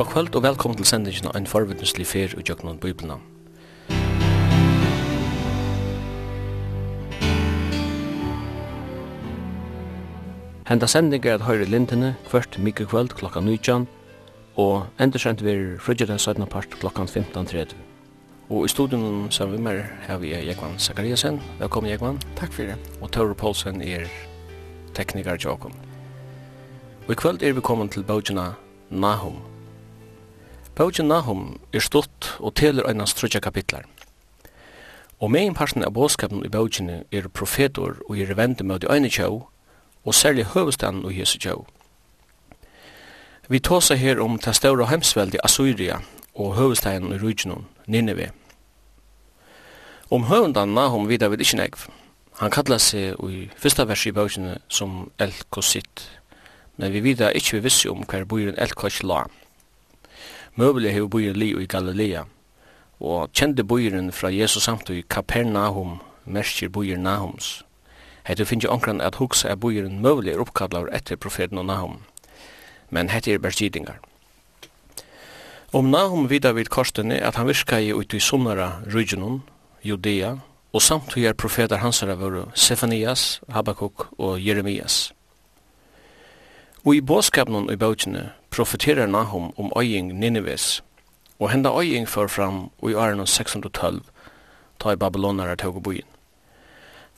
God kvöld og velkommen til sendingen av en forvittneslig fer og jøkken av Bibelen. Henda sending er at høyre lintene hvert mykje kvöld klokka 19 og endersendt vi frugjer 17. part klokka 15.30. Og i studien som vi mer har vi Jekvann Zakariasen. Velkommen Jekvann. Takk for det. Og Tore Poulsen er tekniker Jokon. Og i kvöld er vi kommet til Bojana Nahum. Bøkjen Nahum er stutt og teler einans trutja kapitlar. Og megin parten av båskapen i bøkjene er profetor og er vendi møte øyne tjau, og særlig høvestanen og jesu tjau. Vi tåsa her om ta ståra i Assyria og høvestanen i Rujnun, Nineve. Om høvendan Nahum vidar vi ikkje negv. Han kallar seg i fyrsta vers i bøkjene som El Kosit, men vi vidar ikkje vi vissi om hver bøyren El Kosit la møvelig hever bøyer li i Galilea, og kjende bøyeren fra Jesus samtid Kapernahum, merskir bøyer Nahums. Hette finnes jo omkran at hugsa er bøyeren møvelig er oppkallar etter profeten og Nahum, men hette er bergidingar. Om Nahum vidar vid korsdene at han virka i ut i sunnara rygjennom, Judea, og samt er profetar hansara våre Sefanias, Habakkuk og Jeremias. Og i bådskapen i bøkene profeterer Nahum om øying Nineves, og henda øying før fram i åren 612, ta i Babylonere tog og byen.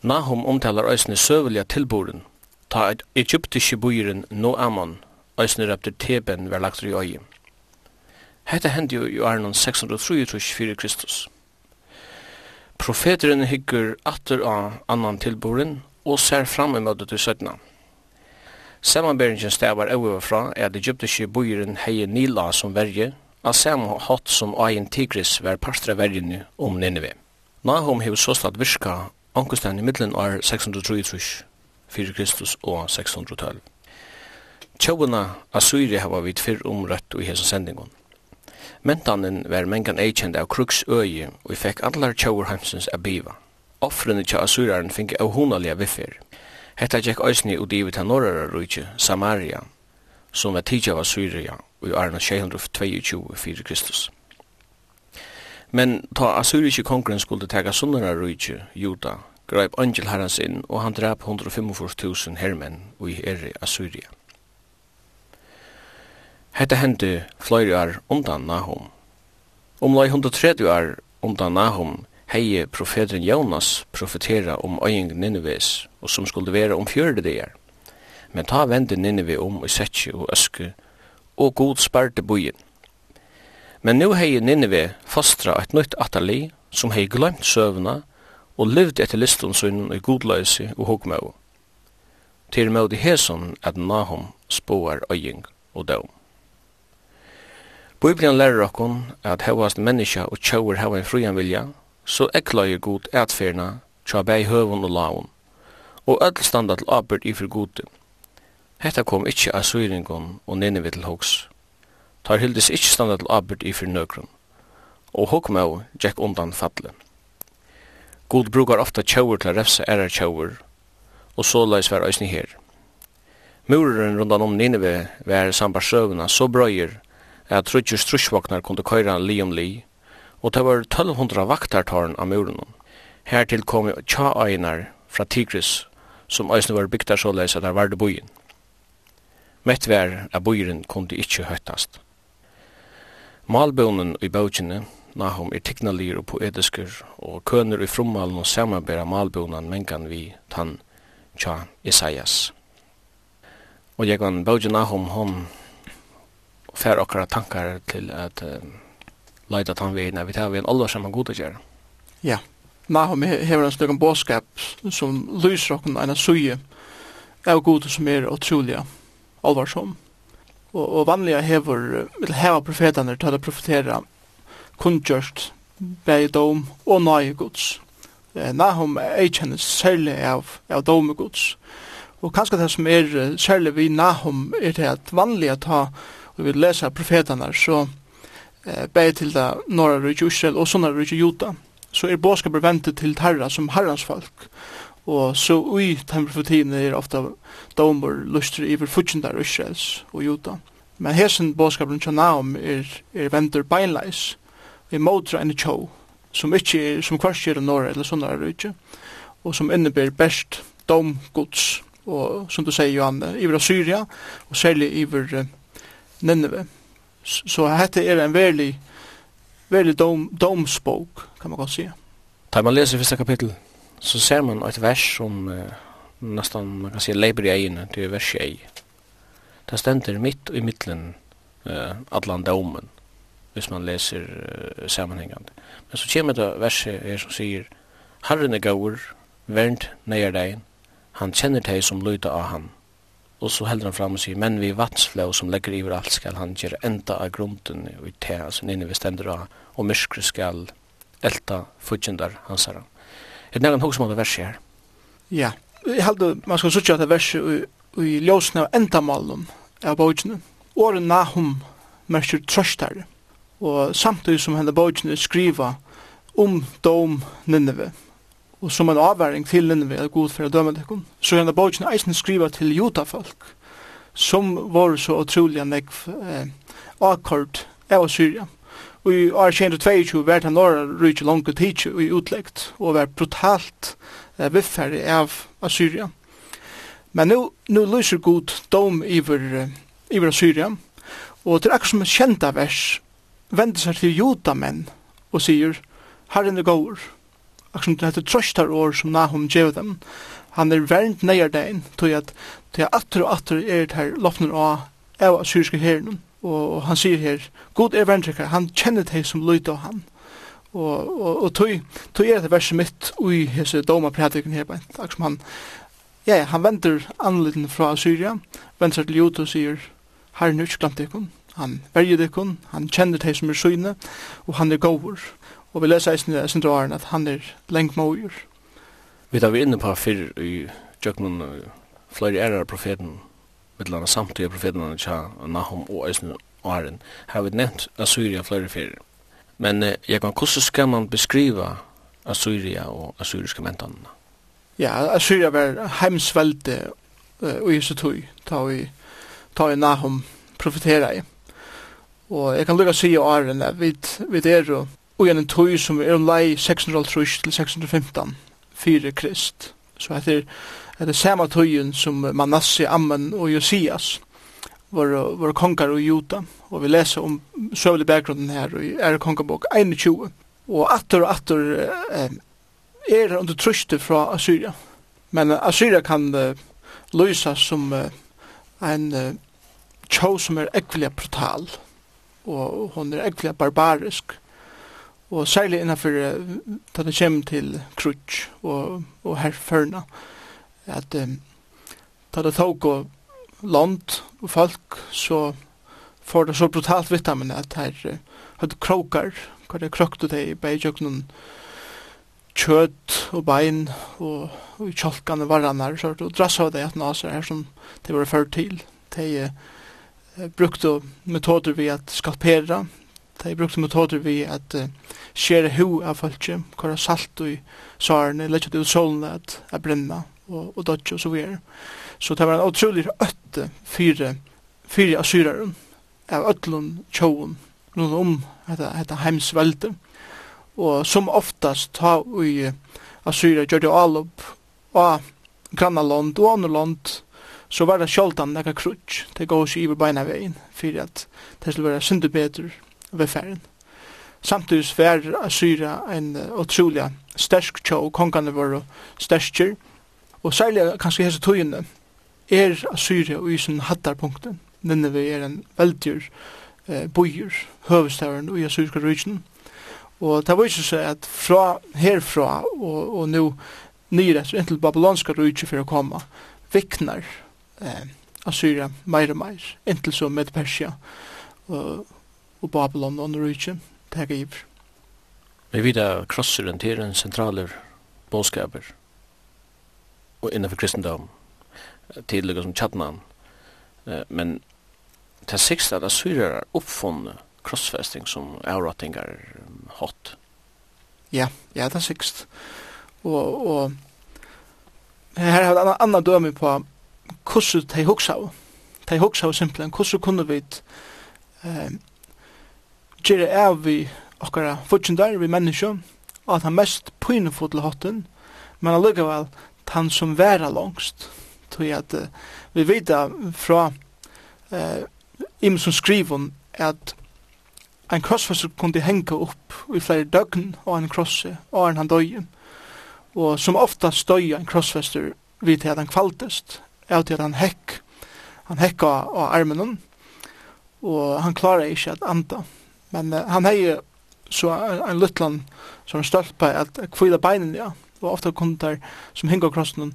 Nahum omtalar øysene søvelige tilboren, ta et egyptiske byren Noamon, øysene røpte Teben var lagt i øyen. Hetta hendi jo i åren 633 Kristus. Profeteren hyggur atter av annan tilboren og ser fram i møtet i 17. Samanberingen stavar over fra er at egyptiske bojeren heie Nila som verje, av samme hatt som Ayin Tigris var parstra verjene om Nineve. Nahum hev såstad virka ankustan i middelen år 633, fyrir Kristus og 612. Tjóuna Assyri hava vit fyrr umrøtt i hesa sendingon. Mentanen var mengan eikjend av Kruks øye, og vi fekk allar tjóur heimsins a biva. Offrene tja Assyraren finke av honalia viffer. Hetta gikk øysni ut við ta norrara rujtje, Samaria, som var tidja var Syria i Arna 622 fyrir Kristus. Men ta assyriske kongren skulle tega sunnara rujtje, Juda, greip angel herrans inn, og han drap 145.000 hermenn i eri Assyria. Hetta hendi fløyri år undan Nahum. Omlai 130 år undan Nahum hei profeteren Jonas profetera om øying Nineves, og som skulle være om fjørde dager. Men ta vende Nineve om i setje og øske, og god sparte bojen. Men nu hei Nineve fastra et nytt atali, som hei glemt søvna, og levd etter liston sunnen i godløse og hokmau. Til med i heson at Nahum spåar øying og døm. Bibelen lærer okkon at hevast menneska og tjauer heva en frujan vilja, så eklager god etferna tja bei høvun og laun, og öll standa til abert ifri gode. Hetta kom ikkje av syringon og Nineve til hoks. Tar hildes ikkje standa til abert ifri nøkron, og hokmau gjekk undan fatle. God brukar ofta tjauer til a refsa erar tjauer, og såleis var æsni her. Muren rundan om Nineve var sambar søvna så brøyer at trutjus trusjvaknar kunde køyra li om li, og det var 1200 vaktartorn av muren. Hertil kom tja-einar fra Tigris, som eisne var bygda så leis at det var det bojen. Mett vær at bojen kunde ikkje høytast. Malbonen i bautjene, Nahum er tignalir og poetiskur, og køner i frummalen og samarbeira malbonan mengan vi tann tja Isaias. Og jeg kan bautje Nahum hon fær okkara tankar til at leita tan vegin vi tar vi en allvarsamma god att. Ja. Nahum hever en stykken bådskap som lyser okken en suje av gode som er utrolig alvarsom. Og, og vanliga hever, vil heva profetene til å profetera kundgjørst bei dom og nøye gods. Eh, Nahum eikjennes særlig av, av dom og gods. Og kanskje det som er særlig vi Nahum er det at vanliga ta, og vi leser profetene, så eh, bæði til det norra rujtje Israel og sånne rujtje Juta, så er båskaper ventet til herra som herrans folk. Og så ui temperaturene er ofta damer lustre iver fudgjendar Israels og Juta. Men hesen båskaperen tja naum er, er ventet beinleis, i motra enn tjó, som ikkje er, som kvarst er norra eller sånne rujtje, og som inneber best dom gods og som du sier Johanne, iver av Syria, og særlig iver uh, Nineveh. Så dette er en veldig, veldig dom, domsbok, kan man godt si. Da man leser første kapittel, så ser man et vers som eh, nästan, man kan si, leiber i egene, det er vers i ei. Det stender midt i middelen eh, atlan domen, hvis man leser eh, sammenhengende. Men så kommer det verset er som sier, Herren er gaur, vernt neier deg, han kjenner deg som lyder av han. Og så heldur han fram og sier, men vi vatsflå som legger iver alt skal han gjøre enda av grunden og i te, altså nynne vi stender av, og myskru skal elta fudgjendar hans herra. Er det negan hos måte vers her? Ja, jeg heldur, man skal sutja at det vers i ljósna av endamalen av bókjene. Åren Nahum merker trøstar, og samtidig som henne bókjene skriva om dom Nineve, og som en avværing til en er god for å døme det. så er denne eisen skriva til judafolk, som var så utrolig nekv eh, akkord av Syria. Og i år 22 var det norra rydde langt tid og i utleggt, og var brutalt eh, vifferig av Assyria. Men nu, nu lyser god dom iver, iver Assyria, og til akkur som kjenta vers, vender seg til judamenn og sier, Herren er gåur, akkur som det heter trøstar år som Nahum gjev dem. Han er vernd neier dein, tog at det er atter og atter er det her lofner av av syriske herren, og han sier her, God er verndrikker, han kjenner deg som løyt av han. Og, og, og tog, tog er det verset mitt ui hese doma prædikken her, akkur som han, ja, ja, han venter anleden fra Syria, venter seg til Jota og sier, Herren er ikke glemt ikon, han verger ikon, han kjenner deg som er syne, og han er gåvur. Og vi leser eisen i syndroaren at han er lengt møyer. Vi tar vi inne på fyrir i tjøkkenen flere ærer profeten, med landa samtidig profeten tja Nahum og eisen åren, har vi nevnt Assyria flere fyrir. Men eh, jeg kan, hvordan skal man beskriva Assyria og assyriske mentanene? Ja, Assyria var heimsvelde uh, og Jesu tog, ta vi, ta vi Nahum profetera i. Og jeg kan lukka sige åren at vi, vi er jo og en tøy som er om lei 603 til 615 fyre krist. Så det er det samme tøyen som Manasse, Ammen og Josias var, var kongar og juda. Og vi leser om søvlig bakgrunden her i er kongabok 21. Og atter og atter eh, er under trøste fra Assyria. Men Assyria kan uh, løysa som uh, en uh, tjå som er ekvelig brutal. Og hon er ekvelig barbarisk og særlig innenfor da det kommer til krutsk og, og herførna at um, da det tog og land og folk så får det så brutalt vitamin at her hadde krokar hva det krokte det i beidjøknen kjøtt og bein og, og i kjolkene varranar så og av det at naser her som det var ført til. De uh, brukte metoder vi at skalpera De brukte metoder vi at uh, skjere hu av folket, kora salt og sarene, lett ut solene at, er brenna og, og dodge og så videre. Så det var en utrolig øtte fire, fire asyreren av øtlun tjoen rundt om dette, dette heimsvelde. Og som oftast ta i asyrer gjør det all alop av grannaland og andre land, så var det sjoldan nekka krutsk, det gav oss i iver beina vegin, fyrir at det skulle være syndu betur ved færen. Samtidig var Assyria en utrolig stersk tjå, kongane våre sterskjer, og særlig kanskje hese tøyene, er Assyria og isen hattarpunkten. Nineve er en veldyr eh, bøyer, høvestavren og i Assyriska ryggen. Og det var ikke så at fra herfra og, og nå nyr etter inntil babylonska rujtje for å komme, viknar eh, Assyria meir og meir, inntil så med Persia. Og, og Babylon og Norrøyke tega iver. Vi vet at krosseren til en sentraler bådskaper og innenfor kristendom tidligere som Tjadnan men til sikst at assyrer er oppfunnet krossfesting som avrattingar hot. Ja, ja, det er sikst. Og, og her har vi en annan dømi på hvordan de hoksa av. De hoksa av simpelthen, hvordan kunne vi eh, gjøre av vi okkara fortjendar, vi menneskje, og at han mest pynefotel hotten, men allikevel han som væra langst, tog at uh, vi vita fra uh, im som skriver at en krossfester kunne henga upp i flere døgn og en krosse, og en han døye, og som ofta støy en krossfester vid til at han kvaltest, av til at han hekk, han hekka av armen, og han klarer ikke at anda, Men uh, han hei så en, en luttland som er stolt på at kvila beinen, ja. Og ofta kunne der som hinga krossen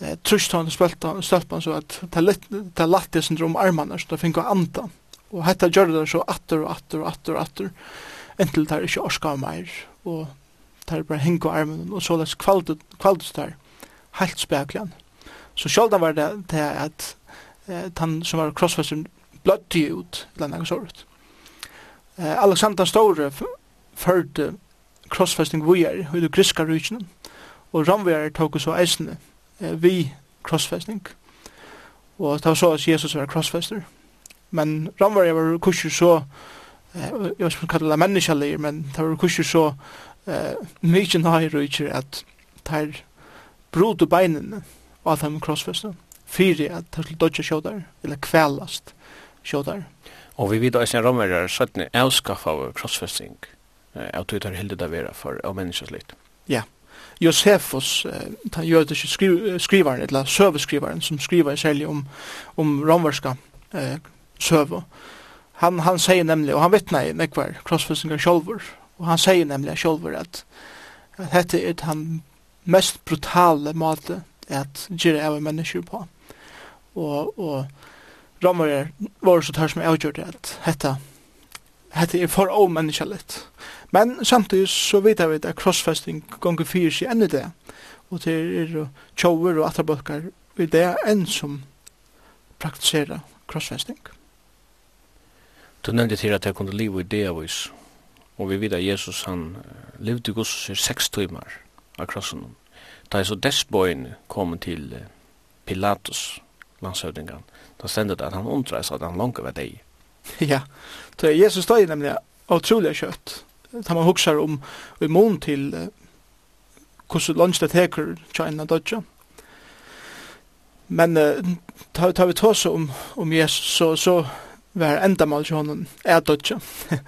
eh, trusht han og stolt på så at det er latt det syndrom armarna så det finka anda. Og hetta gjør det så atter og atter og atter og atter entil det er ikke orska meir og det er bare hinga armen og så les kvaldus der helt speklan. Så sjálfdan var det, det at eh, han som var krossfester blødde ut eller noe sånt. Eh, Alexander Store førte krossfesting vujer i det griska rykene, og ramvujer tok så eisene eh, vi krossfesting. Og det var så at Jesus var krossfester. Men ramvujer var kurser så, eh, jeg vet ikke om jeg kaller det menneskjallir, men det var kurser så eh, mykje nøy rykjer at det brot og beinene og at de krossfester, fyrir at det skulle dodja sjådar, eller kvelast sjådar. Og vi vet også en romerare søttene avskaffa av krossfesting av tog tar hilde det vera for av menneskets litt. Ja. Josefus, den jødiske skrivaren, eller søveskrivaren, som skriver særlig om, om romerska eh, søve, han, han sier nemlig, og han vittnar i nekvar krossfestingar sjolver, og han sier nemlig sjolver at, at dette er den mest brutale måte at gjøre av mennesker på. Og, og rommere var så tør som jeg det at hetta hetta er for omänniskaligt. Men samtidig så vet vi at crossfesting gonger fyrir seg enn i det. Og det er tjover og atterbalkar i det enn som praktiserer crossfesting. Du nevnte til at jeg kunne liv i det av oss. Og vi vet at Jesus han levde gos i seks timer av krossen. Da er så dessbøyen kom til Pilatus, landshøvdingen då ständer det att han undrar så att han långt över dig. ja, då är Jesus står ju nämligen otroliga kött. Det man huxar om i mån till uh, hur så långt det teker China dodge. Men uh, tar ta vi tås om, om Jesus så, så var enda mål till honom är dodge.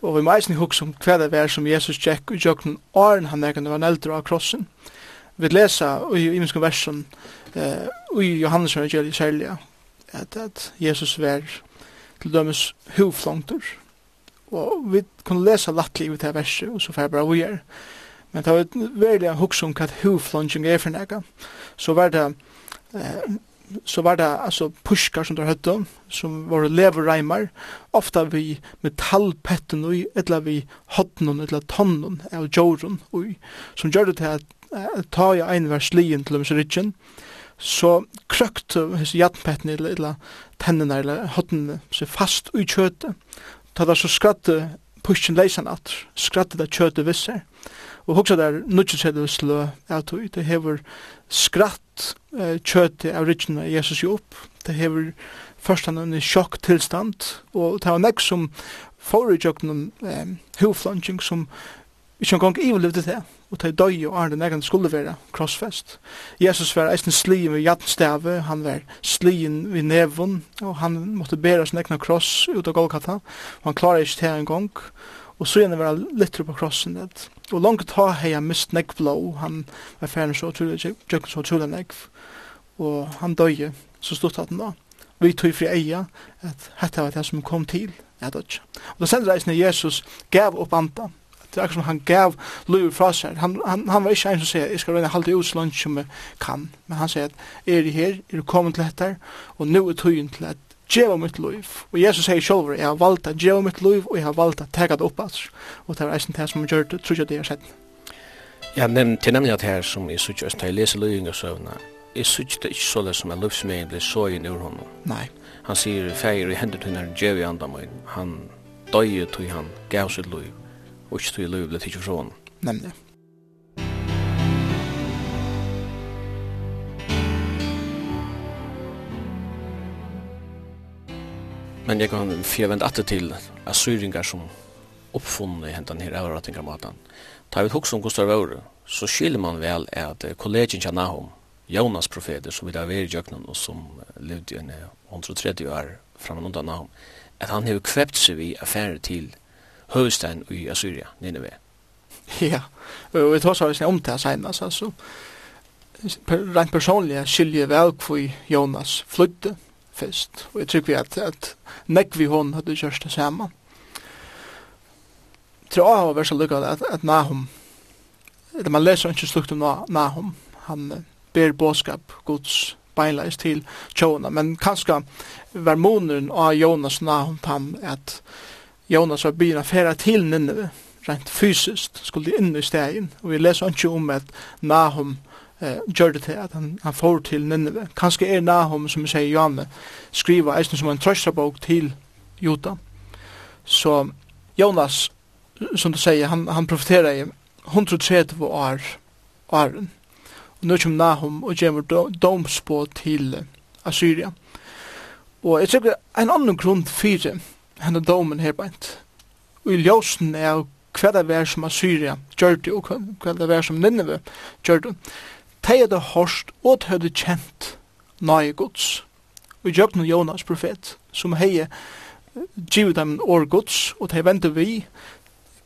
og vi må eisen hugsa om hva det var som Jesus tjekk og jøkken åren han egen var neldre av krossen. Vi lesa i imenske versen uh, i Johannes og evangeliet særlig at, at Jesus var til dømes hovflongter. Og vi kunne lesa lattlig ut av verset, og så fer bara vi er. Men det var veldig hugsa om hva hovflongting er for nega. Så var det eh, så var det altså pushkar som der høtte, som var leverreimar, ofta vi metallpetten og etla vi hodnon, etla tonnon, eller jorun, som gjør det til at ta i en vers lien til dem så så krøkt hans jatnpetten eller, eller tennene eller hodnene seg fast ui kjøtet. Ta da så skratte pushen leisan at, skratte da kjøtet visser. Og hoksa der nutje sæðu slø at ut det hever skratt eh, kjøtet av rikkene Jesus jo opp. Det hever først han en sjokk tilstand og det var nek som forrige jøkken eh, huvflansing som Ikke en gang ivelivde det, og de døy og arne Negan skulle være krossfest. Jesus var eisen slien ved jattenstave, han var slien ved nevun, og han måtte bæra sin egna kross ut av Golgata, og han klarer ikke det en gang, og så gjerne var han litt på krossen det. Og langt ta hei han mist negg blå, han var ferdig så utrolig, jøkken så utrolig negg, og han døy, så stod han da. Vi tog fri eia, at hette var det som kom til, jeg døy. Og da sender reisende Jesus gav opp andan, Det er akkurat som han gav livet fra seg. Han, han, han var ikke en som sier, jeg skal røyne halte ut så langt som jeg kan. Men han sier at, er det her, er du kommet til dette, og nå er tøyen til at djeva mitt liv. Og Jesus sier sjolver, jeg har valgt at djeva mitt liv, og jeg har valgt at tega det opp alls. Og det er eisen det som gjør det, tror jeg det er sett. Ja, nevnt, til nemlig at her som jeg sier, jeg leser løyinga søvna, jeg sier det ikke så det som en løvsmein blir sågen ur honom. Nei. Han sier, feir i hendet hun er djeva i andamøyn, han døy tog han gav sitt liv och inte till löv det tycker från. Nemlig. Men jag kan fjärvända atter til assyringar som oppfunnet i hentan här överrattningarmatan. Tar vi också om Gustav Vore, så skiljer man väl att kollegien tjänar Nahum, Jonas profeter som vi da var i jöknen och som levde i en 130 år framan undan Nahum, att han har kväppt sig vi affärer till høvestaden i Assyria, Nineveh. Ja, og vi tar så om det senast, altså. Rent personlig skiljer vel hvor Jonas flytte først, og jeg tror vi at, at nekk vi hon hadde kjørst det samme. Tror jeg har vært så lykket at, at Nahum, eller man leser ikke slukt om Nahum, han ber båskap Guds beinleis til Tjona, men kanskje var moneren av Jonas Nahum tam at Jonas var byen affæra til Nineve, rent fysiskt, skulle inn i stegen, og vi leser ikke om at Nahum eh, gjør det til at han, han får til Nineve. Kanskje er Nahum, som vi sier Johanne, skriver eisen som en trøstrabok til Jota. Så Jonas, som du sier, han, han profeterer i 130 år, åren. Og nå kommer Nahum og gjemmer domspå til Assyria. Og jeg tror en annen grunn for henne domen her beint. Og i ljósen er hva det er som Assyria gjør det, og hva det er som Nineve gjør det. De hadde hørt og de hadde kjent nøye gods. Og i jøkken Jonas profet, som hei givet dem år gods, og de vente vi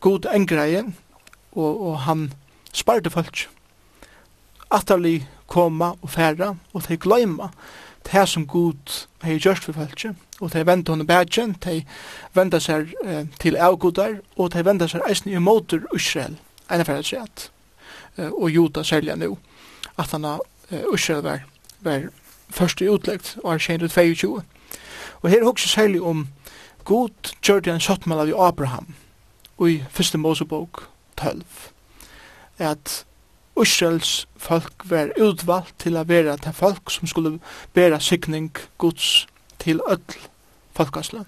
god engreie, og, og han sparte folk. Atterlig koma og færa, og de gløyma det som Gud har gjort for folk, og de vender henne bætjen, de vender seg eh, til avgudar, og de vender seg eisen imot Israel, ene for at og Juda særlig nå, at han har eh, Israel var, var i utleggt, og har kjent ut 22. Og her er også særlig om Gud gjør det en sottmål av Abraham, og i første Mosebok 12, at Israels folk var utvalgt til å være til folk som skulle bæra sikning Guds til öll folkasle.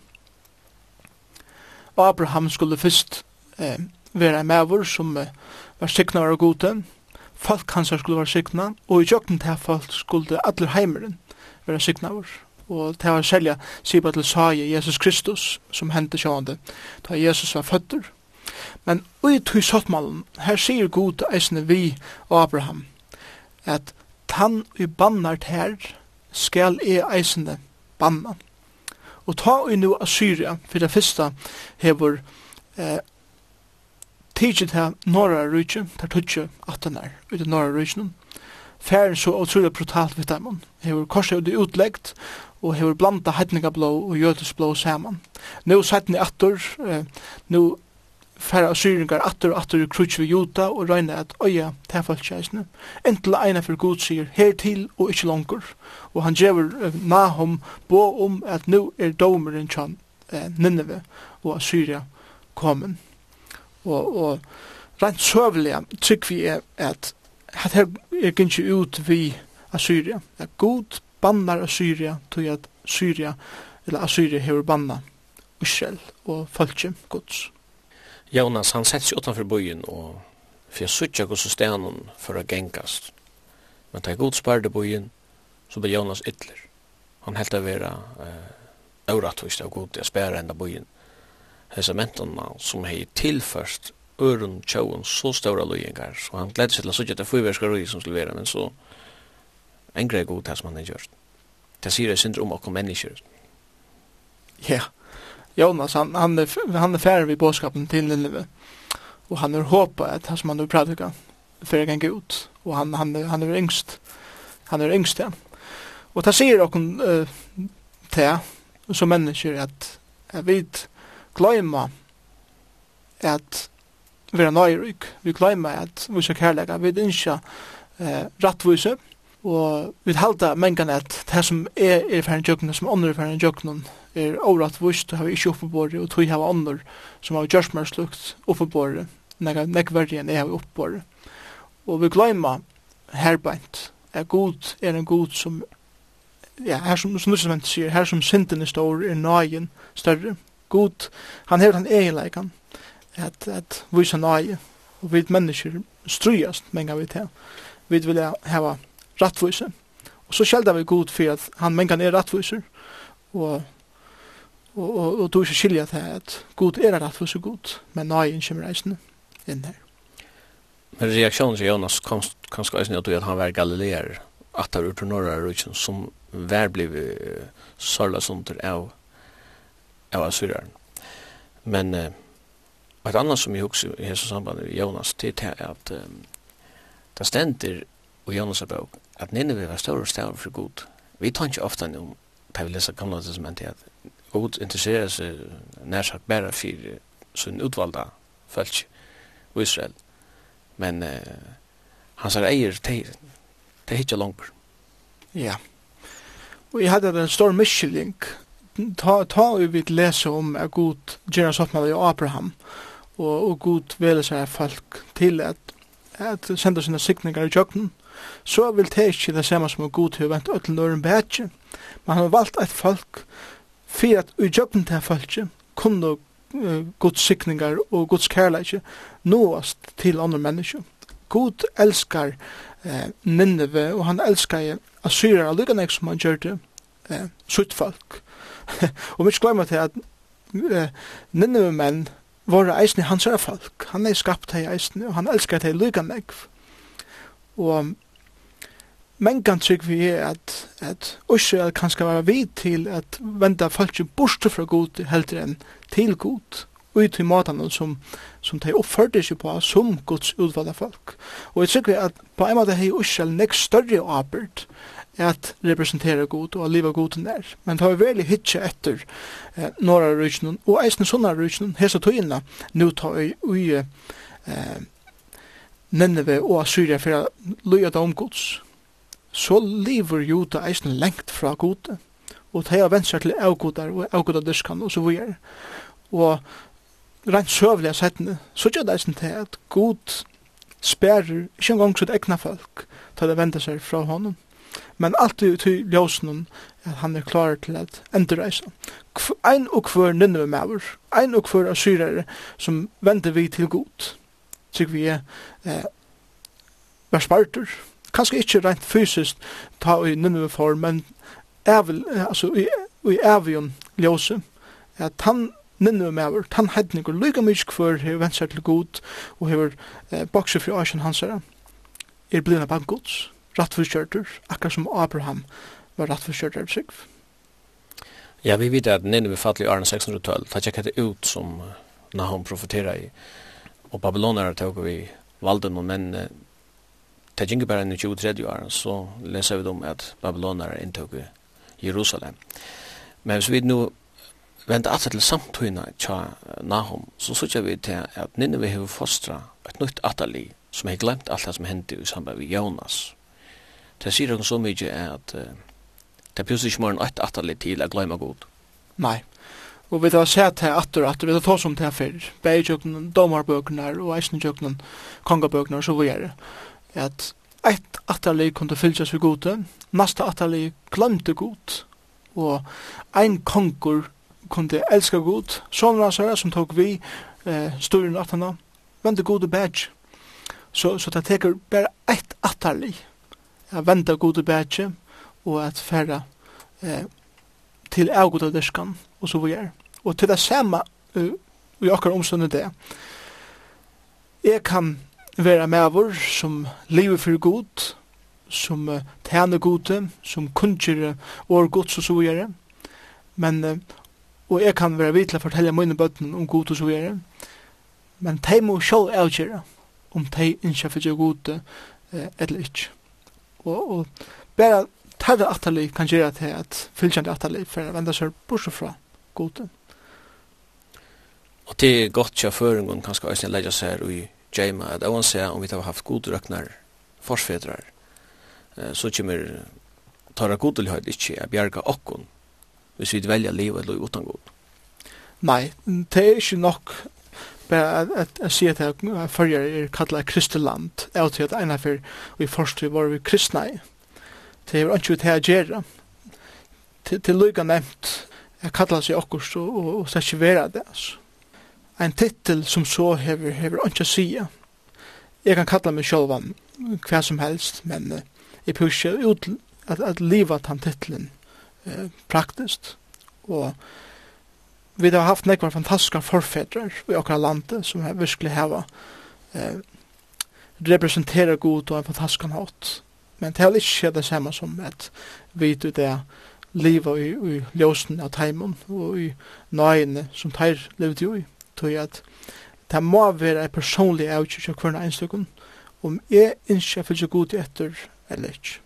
Abraham skulle først eh, være en maver som eh, var sikna av gode, folk hans skulle være sikna, og i jøkken til folk skulle alle heimeren være sikna av Og til å selja Siba til Saie, Jesus Kristus, som hendte sjående, da Jesus var føtter, Men ui tui sottmalen, her sier god eisne vi og Abraham, at tann ui bannart her skal e eisne banna. Og ta ui nu Assyria, fyrir det fyrsta hefur eh, tidsi til norra rujtje, der tutsi atanar, ui til norra rujtje, færen så utrolig brutalt vidt dem. Hefur korset ut utleggt, og hefur blanda heitningablå og jötusblå saman. Nå sættni attur, eh, nå færa syringar atter og atter krutsk vi juta og røyna at øya til Entla eina fyrir god sier her til og ikkje langur. Og han djever Nahum bo om at nu er domeren tjan uh, Nineve og Assyria komin. Og, og rent søvliga trygg vi er at at her er gynnsi ut vi Assyria. At god bannar Assyria tog at Syria eller Assyria hever banna Israel og falskjæm gods. Jonas han sett seg utanför byen och fyrir suttja gos hos stenen för att gengast. Men tar god spärde byen så ble Jonas ytler. Han helt av vera eh, auratvist av god jag spärde enda byen. Hesa mentorna som hei tillförst öron tjauun så stora lojengar så han gledde seg til att suttja til fyrvärska röj som skulle vera, men så en er god här som han har gjort. Det sier jeg synder om att. Ja, yeah. Jonas han han är, han er færre vid boskapen till Nineve. Och han er hoppat att han som han nu predikar fyrir gang ut. och han han han är yngst. Han är yngst ja. Og det sier okkur uh, te som mennesker, at jeg vet gløyma at vi er nöjryk. Vi gløyma att vi ska kærlega. Vi är inte eh, rättvisa. Og vi halda mengan at det som er i færre jøkken, som ånder er færre jøkken, er overratt vust, og har ikke oppebåret, og tog hava ånder som har gjørs mer slukt oppe på det, nek verdig enn jeg har oppebåret. Og vi gløyma herbeint, er god er en god som, ja, her som, som Nussament sier, her som synden er stor, er nøyen større. God, han hever han egenleikan, at, at vise nøye, og vi mennesker strøyast menga vi til. Vi vil hava rattvise. Og så skjelda vi god for at han mengan er rattvise. og og, og, og du ikke skilja til at god er så god, men nei innkjemmer reisende inn her. Men reaktionen til Jonas kom kanskje også at han var galileer, at han var norra rutsen, som var bliv sarla sunder av, av asyraren. Men eh, et annet som jeg husker i hese samband med Jonas, det er at um, det stender i Jonas' bok, at Nineveh var større større for god. Vi tar ikke ofte noe, da vi leser gamle testamentet, at god interesserer seg nær sagt bare for sin utvalda folk i Israel. Men uh, han sier eier, det er ikke langt. Ja. Og jeg hadde en stor miskylling. Ta, ta og vi lese om at god gjør oss oppmelde i Abraham, og, og god veler seg folk til at, at sender sine sikninger i kjøkken, så vil det ikke det samme som god til å vente ut til nøren bedre. Man har valgt et folk for at i jobben til folket kunne uh, Guds sikninger og Guds kærleik nåast til andre mennesker. God elskar eh, Nineve, og han elskar Assyrer, Assyra lykkanek som han gjør det eh, sutt folk. og vi skal glemme til at eh, Nineve menn var eisne hans er folk. Han er skapt hei eisne, og han elskar hei lykkanek. Og men kan trygg vi er at, at Israel kan skal være vid til at venda folk borste fra god heldre enn til god og ut i måten som, som de oppførte seg på som Guds utvalgte folk. Og jeg tror at på en måte har Israel nek større arbeid at representere god og leve liva god nær. Men det har veldig hitje etter eh, norra rysnen og eisen sånne rysnen hese tøyene nu tar vi ui eh, Nineve og Assyria for å løye det om gods så lever juda eisen lengt fra gode, og de har vendt seg til avgodar og avgodardiskan og så videre. Og rent søvlig av settene, så gjør det eisen til at god sperrer ikke engang sitt egna folk til å vende seg fra honom. Men alltid ut i ljósnum at han er klar til at endurreisa. Ein og hver nynne med ein og hver asyrere som vender vi til god. Tyk vi er eh, verspartur, kanskje ikke rent fysisk ta i Nineve for, men evil, altså, i, i evion ljøse, at han Ninnu mever, han hedningur lyga mykje kvar hever vent seg til god og hever eh, bokse fri æsjen hans herra er blina bank gods, rattforskjørter, akkar som Abraham var rattforskjørter av sig. Ja, vi vet at Ninnu fattelig i Arne 612, ta tjekk hette ut som Nahum profetera i, og Babylonere tog vi valde noen, men Det gikk bare i 23 år, så leser vi om at Babylonar inntog Jerusalem. Men hvis vi nå vender alt til samtøyene tja Nahum, så sørger vi til at Nineve har fostra et nytt atali som har glemt alt det som hendte i samband med Jonas. Det sier hun så mye at uh, det plutselig ikke morgen et atali til å glemme god. Nei, og vi har sett her atter at vi har tås om det her før, bægjøkken, domarbøkene og eisnøkken, kongabøkene og så videre at eitt atterlig kunde fylgjast vi gode, nasta atterlig glemte god, og ein kongur kunde elska god, sånne hans som tok vi eh, sturen atterna, vende gode badge. Så, så det teker bare eitt atterlig, a vende gode badge, og at færa eh, til avgoda derskan, og så vi er. Og til det samme, uh, i akkar omstående det, jeg kan vera mævur som lever for god, som uh, tjener gode, som kunnskjer vår gods og så videre. Men, uh, og jeg kan være vidt til å fortelle mine bøtten om god og så videre. Men de må selv avgjøre om de ikke får gjøre gode uh, eller ikke. Og, og bare tæra atali kan gjøre til at fylkjande atali for å vende seg bort fra gode. Og det er godt til å kja føringen kanskje å leggja seg her i Jema at jeg seg om vi har haft god røkner forsfedrar så kommer tåra godelhøyd ikke å bjerge okkon hvis vi velja livet eller uten god. Nei, det er ikke nok bare at jeg sier at jeg følger er kallet kristeland er til at ena for vi forstår var vi kristne i det er ikke til å gjøre til, til lykka nevnt jeg kallet seg okkurst og, og, og det er ikke vera det altså en titel som så hever, hever ikke å si. Jeg kan kalla meg sjølva hva som helst, men uh, jeg pusher ut at, at livet han titelen uh, praktiskt. Og vi har haft nekvar fantastiska forfedrar i okra landet som har virkelig hava uh, representera god og en fantastisk hatt. Men det er ikke det samme som at vi ut det livet i, i ljósen av teimen og i nøyene som teir levde jo i tog at det må være en personlig avgjørelse av hverandre enstøkken, om jeg ikke er fyllt god etter eller ikke.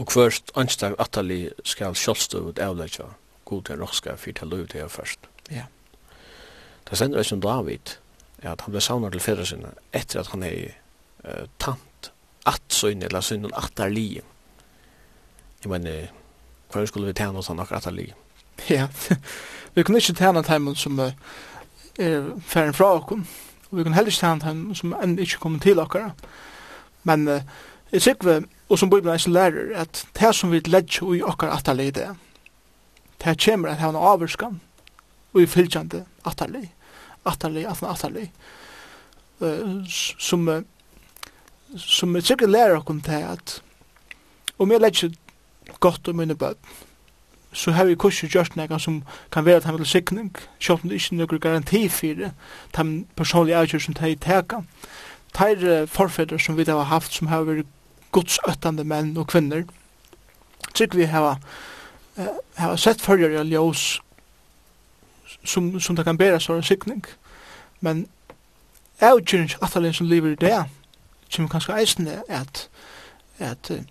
Og først, anstag atali skal sjølvstøvet avlegja god til rockska for til løy til først. Ja. Det sender ikke som David, at han ble savnet til fyrre sinne, etter at han er uh, tant, at sønne, eller sønne, at er li. Jeg mener, hva skulle vi tjene oss han akkurat at er li? Ja, vi kunne ikke tjene timen som er ferdig fra okken, og vi kunne heller ikke tjene timen som enn ikke kommer til okkara. Men uh, jeg sikker vi, og som Bibelen eisen lærer, at det som vi ledger i okkara atterlig det, det kommer at han avvurskan, og i fylgjande atterlig, atterlig, atterlig, atterlig, uh, som uh, som jeg sikkert lærer okken til at om jeg ledger godt om mine bøtten, så har vi kurser gjort noe som kan være til han sikning, selv om det ikke er noen garanti for det, de personlige avgjør som de teka. De forfeder som vi har haft, som har vært godsøttende menn og kvinner, trygg vi har, uh, har sett følgere av ljøs som, som det kan bære så en sikning. Men avgjøring at alle som lever i det, som kanskje eisen er at, at uh,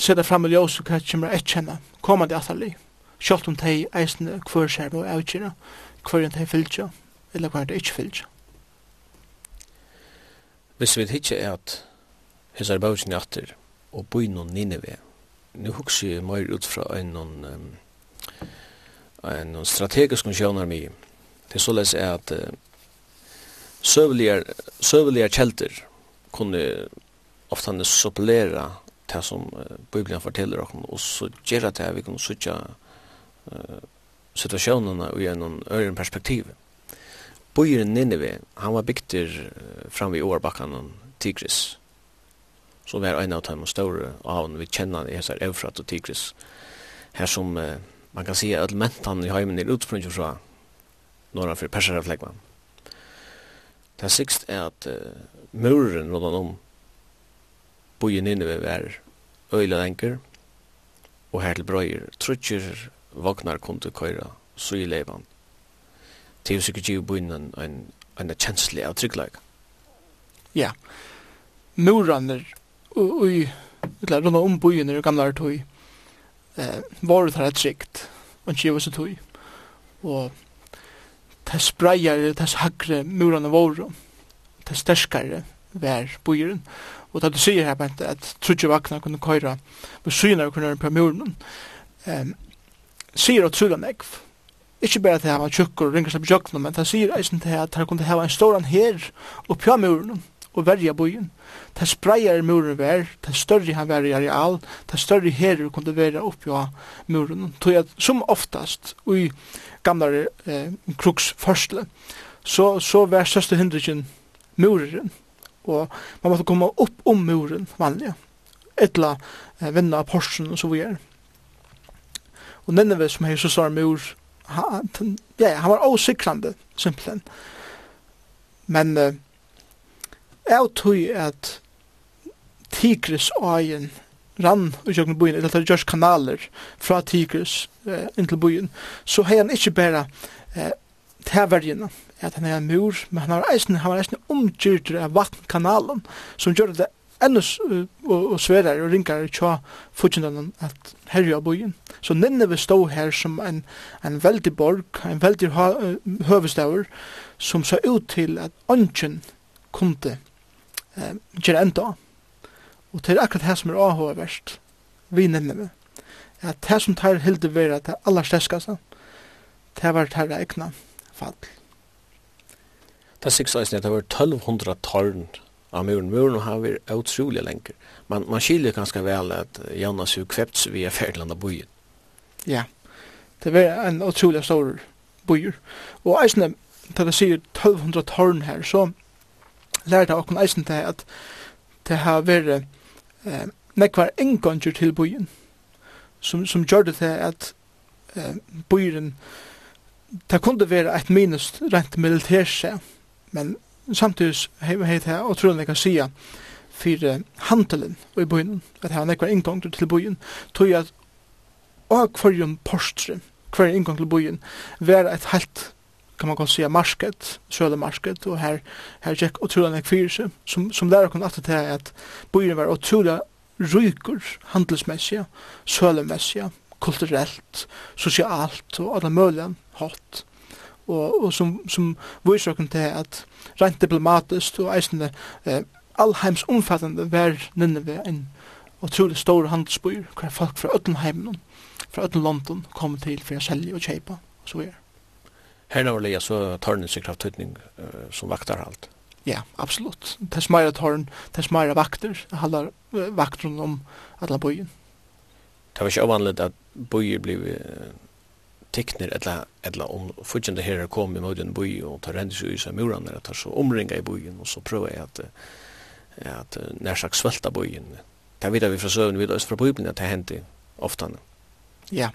seta fram i ljós og hva kommer jeg kjenne, komandi atalli, kjolt om tei eisne hver skjerm og avgjera, hver enn tei fylgja, eller hver enn tei ikkje fylgja. Hvis vi hitje er at hessar bausin atter og boi noen Nineve, nu hugsi jeg meir ut fra en um, en noen strategisk konsjonar mi, det så les er at søveligar kjelder kunne ofta supplera det som Bibelen forteller oss, og så gjør det at vi kan sitte uh, situasjonene i en ören perspektiv. Bøyren Nineve, han var bygter fram i årbakken Tigris, så var en av de store avn vi kjenner i Hesar Eufrat og Tigris, her som uh, man kan si at elementene i heimen er utsprunget fra norra for persereflegman. Det er sikst er at uh, muren rundt om bojen inne ved hver øyla enker, og her til brøyer, trutjer vagnar kunde køyra, så i leivan. Det er jo sikkert giv bojen en, en, en kjensle av tryggleik. Ja, muraner, i eller rundt om bojen er gamla er tøy, eh, var det her et trygt, og ikke var så tøy, og tess breier, tess hagre murane våre, tess sterskare vær bojeren, Og det du sier her, Bente, at trudje vakna kunne køyra med syna kunne gjøre på muren, um, sier at trudje nekv. Ikke bare at det var tjukkur og ringer seg på jøkken, men det sier eisen til at det kunne hava en stor her oppi av muren og verja bojen. Det spreier muren vær, det større han vær i areal, det større herer kunne være oppi av muren. Tog at som oftast, i gamle eh, kruks kruksførsle, så, så vær største hindringen muren, og man måtte komme opp om muren vanlig etla eh, vända porsen og så Og Och Nineve som här så sa mur han, ja, han var osäkrande simpelthen. Men eh, jeg tog at Tigris øyen rann i jøkken byen, eller det gjørs kanaler fra Tigris eh, inntil byen, så har han ikke bare eh, til at han er en mur, men han var eisen, han var eisen omgjyrter av vattenkanalen, som gjør det enda og, og sverar og ringar tja futsindanen at herja av bojen. Så Nineve stå her som en, en veldig borg, en veldig høvestavur, som sa ut til at ongen kunde eh, gjøre enda. Og til akkurat her som er avhåverst, vi Nineve, at her som tar hilde vera til aller steskaste, det var tar egna fall. Det sikkert at det var 1200 tørn av muren. Muren har vært utrolig lenger. Man, man skiljer ganske vel at Jonas jo kvepts via Ferdland av byen. Ja, det var en utrolig stor byer. Og eisne, da det sier 1200 torn her, så lærte jeg åkken eisen til at det har vært eh, nekvar enganger til byen som, som gjør det til at eh, byen det kunne være et minus rent militært seg men samtidig har vi det tror jeg sia for handelen i byen, at her er nekvar inngang til byen, tog at og hverjum postre, hver inngang til byen, var et helt kan man godt si, marsket, sölemarket och og her gick otroligt mycket fyrse som som lærer kom at det är att byen var utrolig ryker handelsmessig, sölemässiga, kulturellt, socialt og alla mulige hatt og, og som, som viser oss til at rent diplomatisk og eisende eh, allheims omfattende vær Nineve en utrolig stor handelsbyr hver folk fra Øtlenheimen, fra ötlen London kom til for å selge og kjøpe og så videre. Her nå vil jeg så tørne seg krafttøytning uh, som vaktar alt. Ja, absolutt. Det er smæra tørn, det er smæra vakter, det handler uh, vakter om alle byen. Det var ikke avvanlig at byer ble uh, tekner eller eller om fortjente herrar kom i moden boi og tar hendes i seg eller at så omringa i boien og så prøver jeg at at nærsak svelta boien det vet vi fra søvn vi løs fra bibelen at det hendte ofte ja.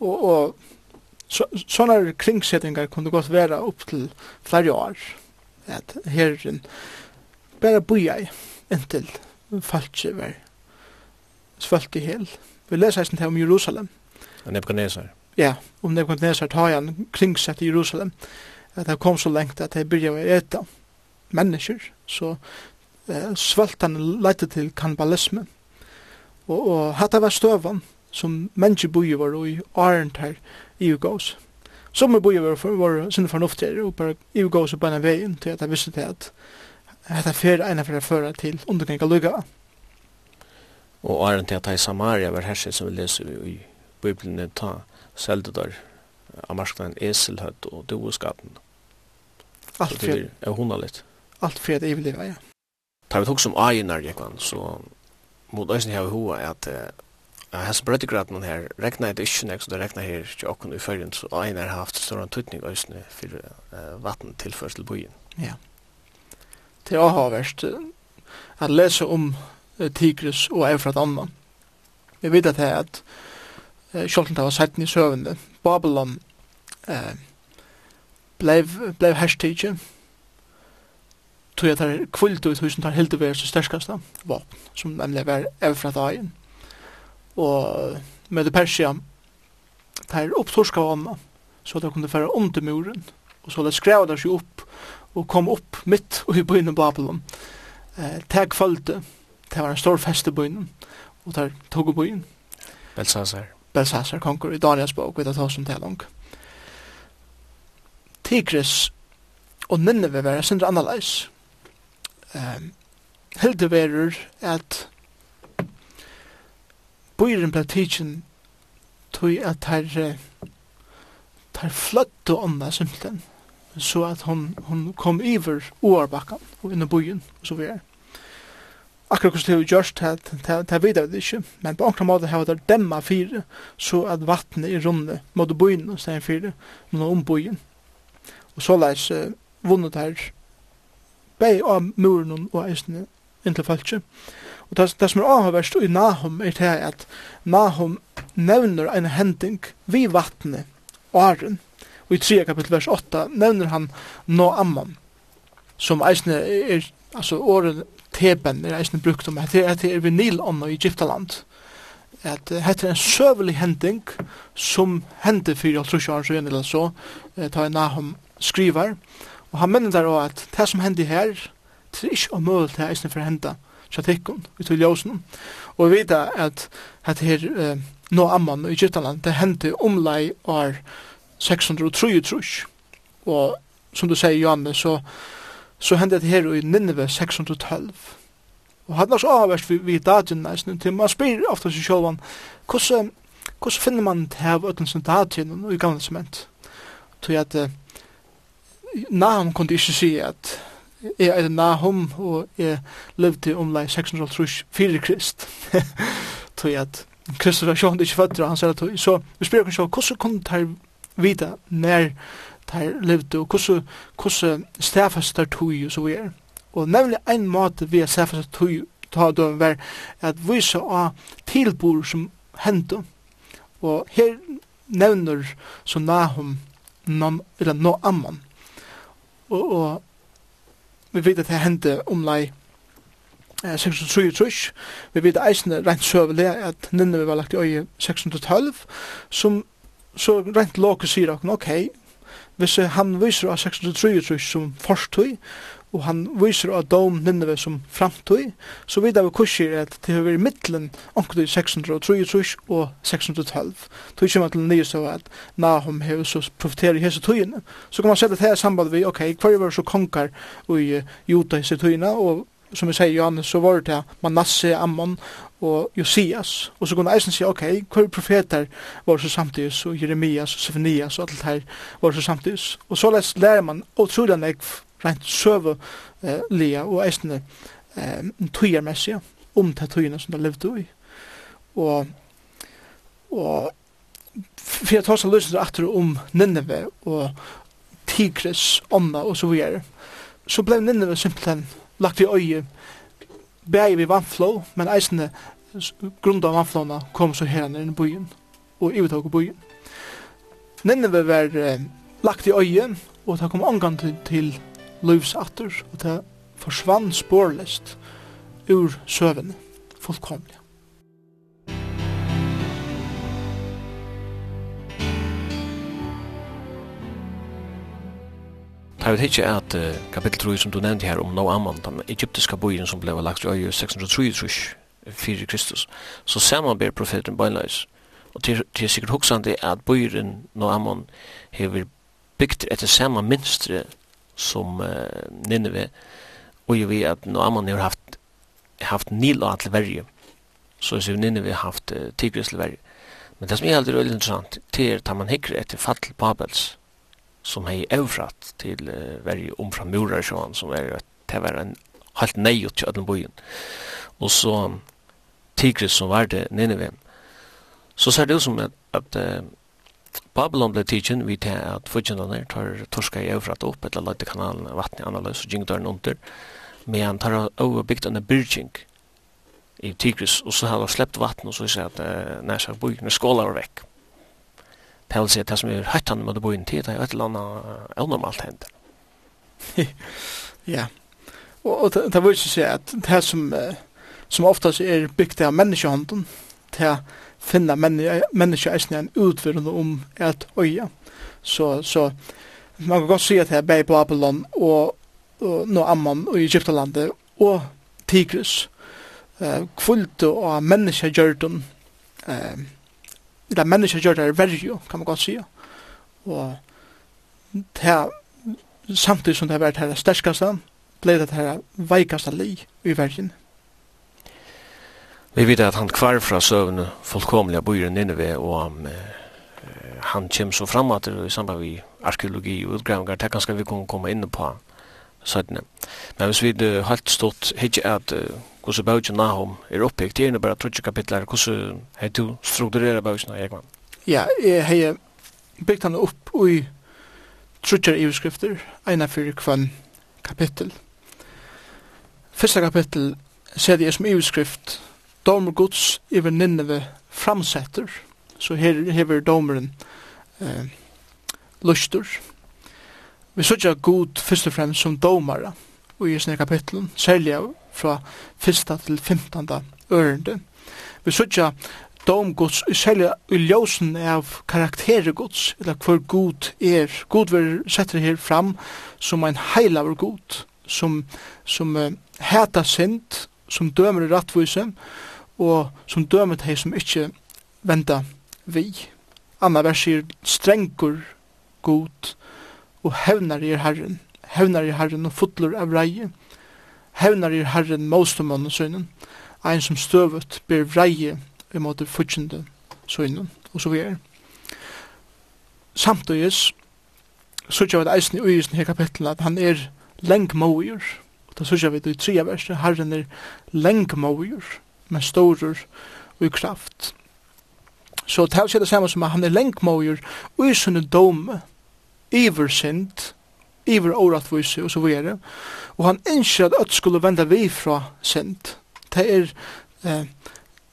Og, og så, sånne kringsettinger kunne godt vara upp til flere år at herren bara boia intill falske var svelt i hel. Vi leser hesten her om Jerusalem Nebuchadnezzar ja, om um Nebuchadnezzar tar han kringsett i Jerusalem, at det kom så lengt at det byrja å eta mennesker, så eh, svöltan leite til kannibalisme. Og, og hatt var støvan som mennesker boi var i arent her i Ugås. Som er boi var, var sinne fornuftigere og bare i Ugås og bare veien til at jeg visste til at hetta fer eina fer føra til underganga lukka. Og arent til at i Samaria var herset som vi leser i Bibelen ta seldu der av marsknaden eselhøtt og doeskatten. Alt fyrir. det er hundra litt. Alt fyrir det er vil ja. Tar vi tok som aginar, Jekvann, så mot øysen her i hoa er at Ja, hans brøttegraden her rekna det ikke nek, så det rekna her ikke okken i førjen, så ein har haft større tutning øysene for uh, vatten tilførst til byen. Ja. Det er også verst uh, at lese om uh, tigris og Eufrat Anna. Vi vet at det er at eh, sjolten det var sett i søvende. Babylon eh, blev, blev herstidig, tog jeg tar kvult ut husen tar hilde vær så sterkaste våpen, som nemlig var evfra dagen. Og med det Persia, tar opptorska vanna, så de kunne fære under muren, og så det skrev der seg opp, og kom opp midt og i byen av Babylon. Eh, Teg følte, det var en stor fest i byen, og der tog byen. Belsasar. Belsasar konkur i Daniels bok, vid at hos som telong. Tigris og Nineve var sindra annerleis. Um, Hilde verur at bøyren ble tidsin tog at her her fløtt og ånda simpelthen så at hon, hon kom iver oarbakkan og inn i bøyen og så videre akkurat hvordan det har gjørst, det vet jeg ikke, men på akkurat måte har det demma fire, så at vattnet i runde måtte bojen og stedet fire, men om bojen. Og så leis uh, vunnet her, bei av muren og eisene inntil falskje. Og det, det som er avhverst i Nahum er det at Nahum nevner en hending vi vattnet, åren, og i 3 kapittel vers 8 nevner han Noamman, som eisene er, altså åren teben er eisne brukt om etter etter er vinil ånda i Egyptaland. At hette er en søvelig hending som hendte fyrir alt trusja hans eller så ta en Nahum skrivar og han menner der også at det som hendte her det er ikke omøyelig til eisne for henda sjatikkun ut i ljósen og vi vet at hette her eh, nå amman i Egyptaland det hendte omlai år 633 og som du sier Johanne så så hendte det her i Nineve 612. Og hadde så avverst vi, vi datjen nesten, til man spyr ofta seg sjálvan, hvordan, hvordan finner man det her av ötlen som datjen og i gamle sement? Tog at uh, Nahum kunne ikke si at jeg er Nahum og jeg levde om omlai 603 fyrir krist. Tog at Kristus var sjående ikke fødder, han sier at så vi spyr oss hvordan kunne det her vita når der levde, og hvordan, hvordan stafast der tog, og så videre. Og nemlig en måte vi har stafast der tog, ta døm var at vise av tilbor som hendte. Og her nevner så Nahum nam, eller no amman. Og, og vi vet at det hendte omlai eh, 633. Vi vet eisne rent søvelig at Nineve var lagt i øye 612, som så rent låke sier ok, hvis han viser av 633 som forstøy, og han viser av dom Nineve som framtøy, så vidt av kurser at det har vært mittelen omkring 633 og 612. Tøy kommer til nyest av at Nahum har så profiterer i hese tøyene. Så kan man sette det her samband vi, ok, hver var så konger i Jota hese tøyene, og som vi sier Johannes, så var det Manasse, Ammon og Josias. Og så kunne eisen si, ok, hver profeter var så samtidig, og Jeremias og Sefanias og alt det her var så samtidig. Og så lærer man utrolig nek rent søve eh, lia og eisen eh, tøyermessig om det tøyene som de levde i. Og, og for jeg tar seg løsning etter om Nineve og Tigris, Onna og så videre, så ble Nineve simpelthen lagt i øye, bæg vi vannflå, men eisene grunda av vannflåna kom så her nere i byen, og ivetog i byen. Nineve var eh, lagt i øye, og det kom omgang til, til løvsatter, og det forsvann spårlist ur søvende, fullkomlig. tar vi ikke at uh, kapitel 3 som du nevnte her om Noamman, den egyptiska bojen som blev lagt i øye 633 fyrir Kristus, så samanber profeten bøynleis. Og til, til sikkert hoksande at bojen Noamman hever bygd etter samme minstre som uh, Nineve, og jo vi at Noamman har haft, haft nila til verje, så er Nineve haft uh, tigris til verje. Men det som er aldri veldig interessant, det er at man hikker etter fattel Babels, som hei evrat til uh, veri omfra murar sjåan som er til å være en halt nei ut til ödlen bojen og så Tigris som var det Nineveh så ser det ut som at, at uh, Babylon ble tidsin vi til at fudgjennene tar torska i evrat opp eller lade kanalen vattnet annerledes og gjengdøren under men tar over bygd under byrging i Tigris. Og så har han släppt vatten og så sier at uh, nær sagt bojen er skålar vekk. Paul sier det som er høytan med å bo inn tid, det er et eller annet unormalt hender. Ja, og det vil ikke si at det som, som oftast er bygd av menneskehånden, det finna menneskeisne en utvirrende om et øya. Så, så man kan godt si at det er Bay Babylon og, og no Amman og Egyptalandet og Tigris. Uh, Kvult og menneskegjørten uh, eller människor gör det värre kan man gott säga. Och det här samtidigt som det har varit här stärkaste blev det här veikaste li i världen. Vi vet att han kvar fra søvn fullkomliga bøyre Nineve og um, han kjem så fram at i samband med arkeologi og utgravingar, det kanskje vi kan komme inn på søttene. Men hvis vi uh, helt stått, ikke at uh, hvordan bøkken Nahum er oppbygd. Det er bare trutje kapitler. Hvordan har du strukturerer bøkken, Egman? Ja, jeg har bygd han opp i trutje iverskrifter, ena fyrir kvann kapittel. Fyrsta kapittel ser jeg som iveskrift Domer Guds iver Nineve framsetter. Så her hever domeren eh, lustur. Vi sørger god først og fremst som domare og i sånne kapitlen, særlig av fra 1. til 15. ørende. Vi sutja domgods, særlig i ljósen av karaktergods, eller hver god er. God vil sette her fram som en heilaver god, som, som uh, heta sind, som dømer i rattvise, og som dømer til som ikkje venda vi. Anna vers sier strengur god, og hevnar i herren, hevnar i herren og fotler av reie, hevnar i herren maustumannen sønnen, ein som støvet ber vreie i måte futsjende sønnen, og så videre. Samtidig, så kjøver det eisen i uisen her kapitlet, at han er lengmåger, og da så tja vi det i tria verset, herren er lengmåger, men storer og kraft. Så det er det samme som at han er lengmåger, og i sønne dome, iversynd, iver åratvise og så videre. Og han innskjer at ødt skulle vende vi fra sent. Det er eh,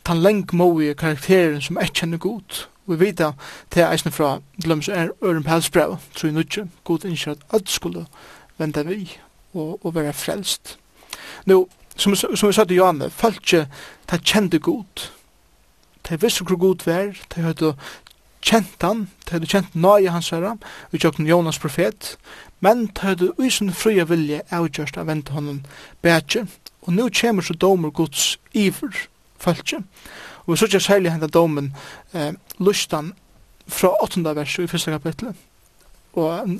den lengmodige karakteren som er kjenner god. Vi vet at det er eisen fra Glöms er Øren Pelsbrev, tror jeg nødje. god innskjer at ødt skulle vende vi og, og være frelst. Nå, som, som vi sa til Janne, følte det kjente god. Det visste hvor god vær, det hørte kjent han, det hadde kjent nøye hans herre, vi tjøkken Jonas profet, men tøyde uisen fria vilje avgjørst av vente honom bætje, og nu kjemur så domer gods iver fölkje, og vi sørger særlig henda domen eh, lustan fra 8. vers i 1. kapitlet, og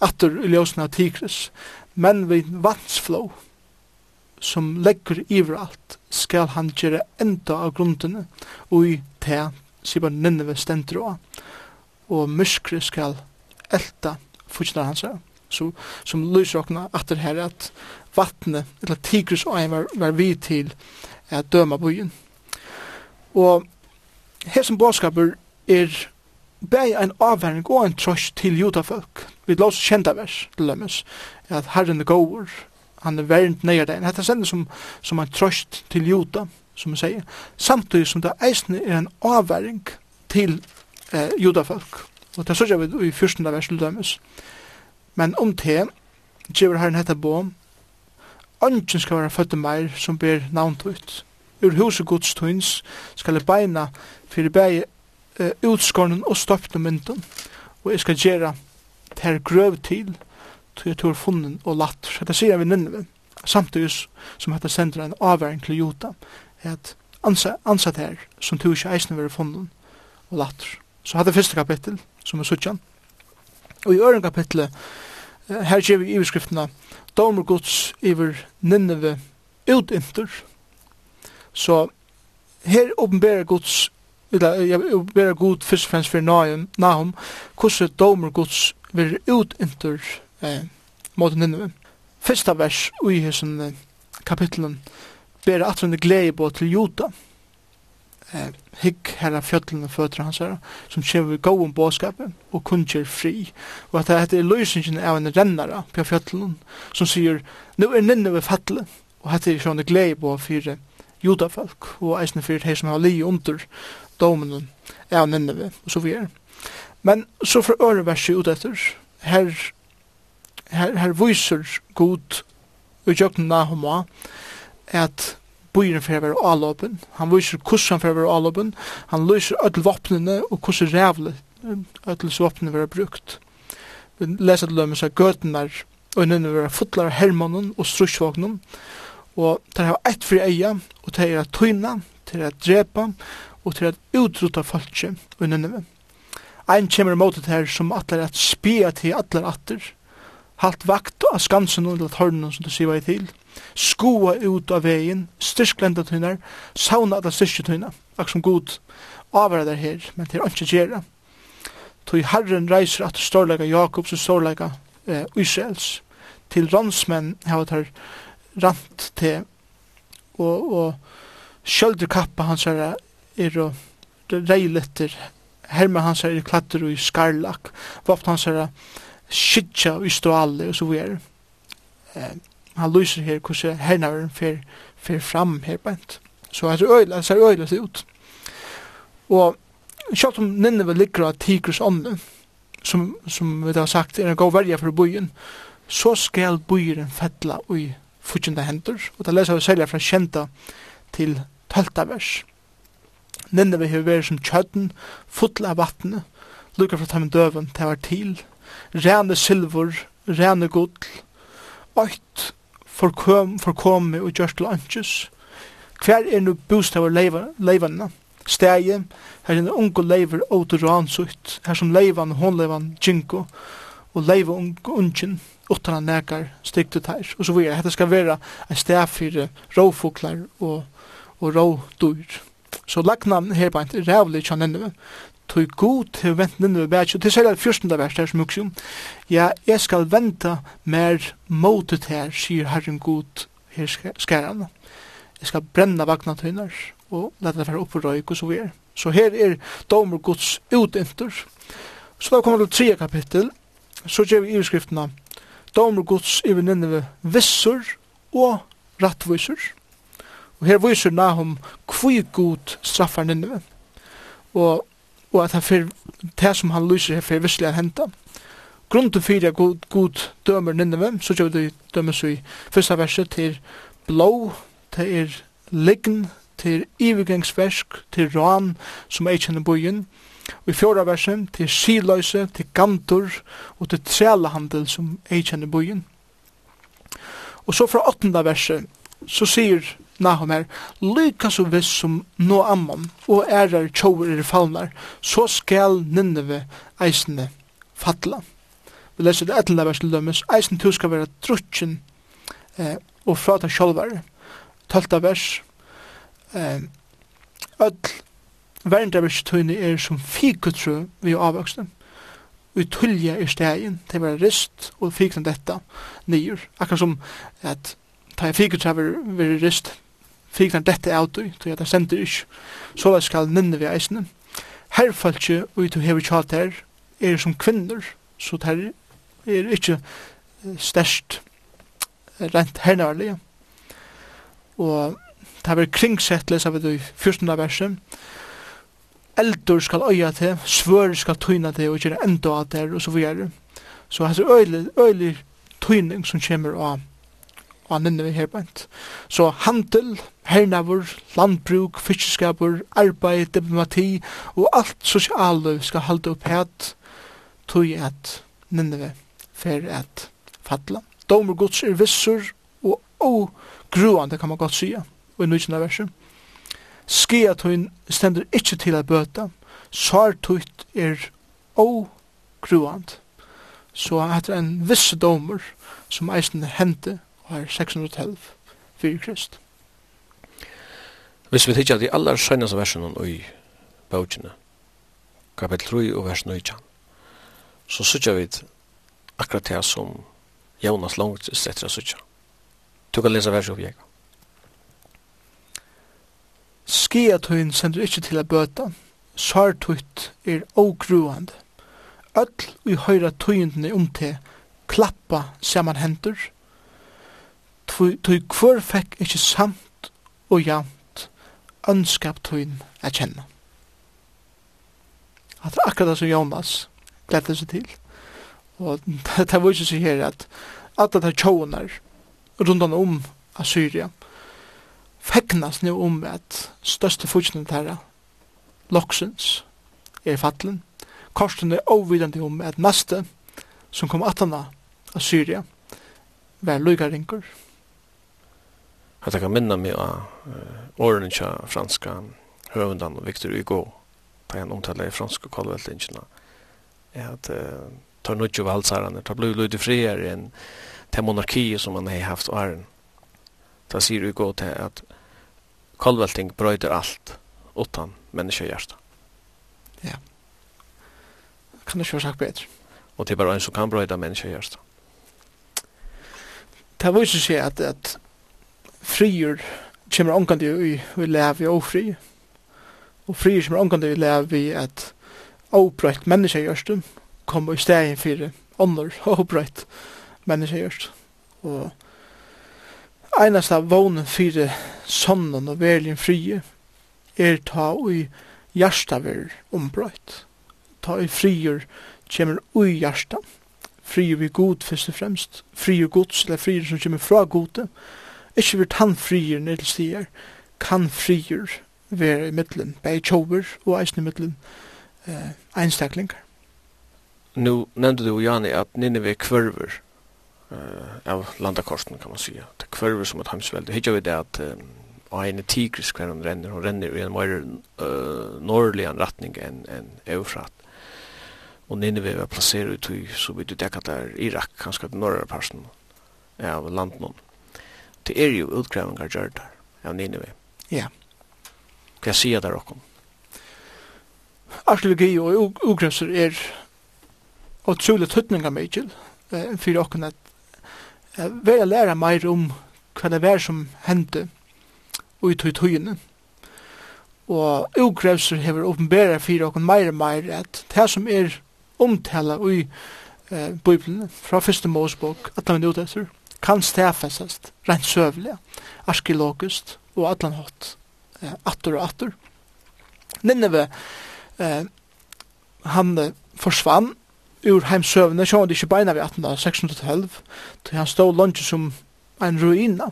atter i ljósen av Tigris, men vi vansflå, som legger iver alt, skal han gjøre enda av grunnene og i te, sier bare Nineve stendroa, og myskre skal elta, fortsetter hans seg som, som lyser okna at det her at vattnet, eller Tigris og øyen var, var vi til at døma byen. Og her som bådskaper er bei ein avværing og ein trøst til judafolk. Vi lås kjenta vers til lømmes, at Herren er gåur, han er verent nøyre deg. Hette sender som, som en trøst til juda, som vi sier, samtidig som det eisne er en avværing til eh, judafolk. Og det sørger vi i fyrsten av vers til lømmes. Men om te, gjør herren hetta bo, Ongen skal være født meir som ber navnt ut. Ur huset gods tøyns skal jeg beina fyrir bæg uh, utskåren og støpten mynden. Og jeg skal gjøre ter grøv til til jeg tog funnen og latt. Dette sier vi Nineve. Samtidig som dette sender en avværing til Jota at ansatt her som tog ikke eisen være funnen og latt. Så hadde første kapittel som er suttjant Og i øren kapitlet, her ser vi i beskriftene, Domer Guds iver Nineve utinter. Så her åpenberer Guds eller jeg åpenberer Gud først og fremst for Nahum, hvordan Domer Guds vil utinter eh, mot Nineve. Fyrsta vers i hessen kapitlen ber at hun glede på til Jota eh, hygg herra fjöllene og føtter hans herra, som kommer vi gå om bådskapet og kunnskjer fri. Og at dette er løsningen av en rennare på fjöllene, som sier, nu er ninne ved fattle, og dette er sånn glede på for judafolk, og eisne for de som har li under domen av ninne ved, og så videre. Men så fra øre verset ut etter, her, her, her viser god og jøkken Nahoma at bøyren for å være avlåpen. Han viser hvordan for å være avlåpen. Han løser alle våpnene og hvordan rævlig alle våpnene ver brukt. Vi leser til dem seg gøtene og nødvendig være fotlar hermånen og strusjvågnen. Og de har ett fri eia, og de er tøyna, de er drepa, og de er utrota falskje og nødvendig. Ein kommer imot det her som atler at spia til atler atter, halt vakt av skansen og til tørnen som du sier vei til, skoa ut av vegin, styrk lenda sauna at styrkje tunar, akkur som god avara der her, men til er ikke gjerra. Toi Herren reiser at storleika Jakobs og storleika eh, Israels, til rannsmenn hava tar rant til og, og sjöldur kappa hans er er og reiletter herma hans er klatter og i skarlak. Vaft hans er skitja og i ståle og så vi er eh, han lyser her hvordan hernaveren fer, fer fram her bænt. Så det ser øyla, ser øyla ut. Og selv om Nineve ligger av tigres ånden, som, som vi har sagt er en god verja for byen, så skal byen fettla i fyrtjende hender, og da leser vi selja fra kjenta til tølta vers. Nineve har vært som kjøtten, full av vattnet, lukka fra tamen døven, det var til, rene silver, rene godl, Oit forkom, forkomme og gjørst til anches. Hver er nu bostavar leivene? Stegi, her er en unge leiver autoransutt, her som leivan, hon leivan, jinko, og leiva ungen, utan han nekar striktet her, og så videre. Hette skal være en steg for råfoklar og, og rådyr. Så lagnan her bare en rævlig kjann tog god til vent inn ved og til særlig fyrstunda vers, det som uksum, ja, jeg skal venta mer motet her, sier Herren god her skæran. Jeg skal brenna vakna tøynar, og leta det være røyk og så vi. Så her er domer gods utintur. Så da kommer det til 3 kapittel, så gjør vi iverskriftene, domer gods i ninnive vissur og rattvisur. Og her viser Nahum hví god straffar ninnive. Og og at han det som han lyser her fyr visselig å hente. Grunnen til fyrir god, god dømer Nineve, så gjør vi dømer dømes i første verset til blå, til er liggen, til ivergangsversk, til ran, som er kjenne bojen, og i fjorda verset til siløse, til gantor, og til trelehandel, som er kjenne bojen. Og så fra åttenda verset, så sier Nahomer, lykka så viss som nå amman og ærar tjover er fallnar, så skal Nineve eisne fatla. Vi leser det etter vers til dømes, eisen tu skal være drutjen eh, og frata sjolvar. Tølta vers, eh, öll verndaverstøyne er som fikutru vi avvøksne. Vi tullja i stegin, det var rist og fikna detta nýr Akkur som at ta fikutru var rist fyrir han dette av du, tog at han sender ikke, så la skal nynne vi eisene. Herfalkje ui du hever tjat her, er som kvinner, så det er ikke størst rent hernærlig. Og det har vært kringsett, leser vi det i 14. verset, eldur skal øya til, svør skal tøyna til, og gjøre enda av det, og så videre. Så det er øylig, øylig tøyning som kommer av og han inne vi her bænt. Så handel, hernavur, landbruk, fiskeskapur, arbeid, diplomati og alt sosiale skal halda upp het tog at Nineve fer at fatla. Domer gods er vissur og ogruande kan man godt sya og i nysina versen. Skia tøyn stendur ikkje til a bøta, sar tøyt er ogruand. Så at en visse domer som eisen hente år 612 fyrir Krist. Hvis vi tidsja de aller søgnast versen i bøtjene, kapitel 3 og vers 9, så sutja vi akkurat det som Jonas langt setter å sutja. Du kan lesa verset opp jeg. Skia tøyen sender ikkje til a bøta, sartøyt er ogruande. Öll vi høyra tøyendene om te, klappa saman hendur, tog kvar fekk ikkje samt og jant ønskap tøyn a kjenne. At det er akkurat det som Jonas gledde seg til. Og det var ikke så her at at det er tjåner rundan om Assyria feknas nu om at største fyrtjen der loksens er fattelen. Korsen er overvidende om at neste som kom atana Assyria var lykaringer att jeg kan minna meg av uh, årene til franska høvendan og Victor Hugo da han omtaler i franske kolveltingene er at uh, tar nødvendig valsarene, tar blivit lite friare än til monarki som man har haft åren. Ta sier Hugo til at kolvelting brøyder alt utan menneskehjerte. Ja. Kan du ikke sagt bedre? Og det er bare en som kan brøyde menneskehjerte. Det viser seg at, at frier kommer omkant i vi lever i ofri. Og frier kommer omkant i lever i at oprøyt menneska gjørs kom i steg for ånder og oprøyt menneska gjørst Og einast av vånen for sonnen og verlin frie er ta ui hjärsta ver ombrøyt. Ta ui frier kommer ui hjärsta Frier vi god først og fremst. Frier gods eller frier som kommer fra gode. Ikke vi tann frier ned til stier, kan frier være i middelen, bei tjover og eisne i middelen eh, einstaklingar. Nu nevnte du, Jani, at Nineve kvörver uh, av landakorsen, kan man sige. Det kvörver som et hamsvelde. Hittja vi det at um, og en tigris hver hun renner. Hun renner i en mer uh, norrlig retning enn en Eufrat. Og Nineve var plasseret ut i, så vidt du dekket der Irak, kanskje den norra parten av landen det er jo utgrevingar gjør der, av Nineve. Ja. Hva sier der okkom? Arkeologi og ugrømser er utrolig tøtninga mykjel for okkom at vi er læra meir om hva det er som hendte ui tøy tøyene. Og ugrømser hever åpenbæra for okkom meir og meir at det som er omtala ui eh, Bibelen fra første Mosebok, at han er ute etter kan stafesast rent søvlig, arkeologiskt og allan hatt, eh, attor og attor. Nineve, eh, han forsvann ur heimsøvne, sjå han ikke beina vi 1812, til han stod lunge som en ruina,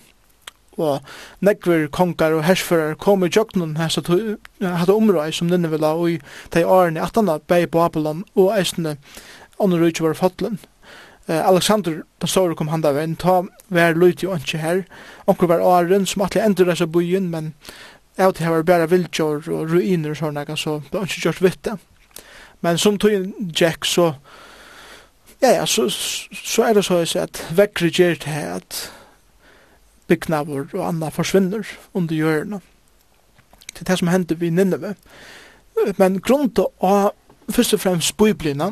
og nekver kongar og hersfører kom i jøknun hans at hadde områi som Nineve la, og i de årene 18 bei Babylon og eisne andre var fotlen, Uh, Alexander den store kom handa vein, ta vær lyd jo ikke her. onker var åren som atle endur disse byen, men jeg vet her var bare vildjår og ruiner og sånne, så det var ikke gjort vitte. Men som tog en jack så, ja, ja, så, så er det så at vekkri gjer til at byggnavur og anna forsvinner under hjørna. Det er det som hender vi Nineveh. Men grunn til å først og fremst biblina,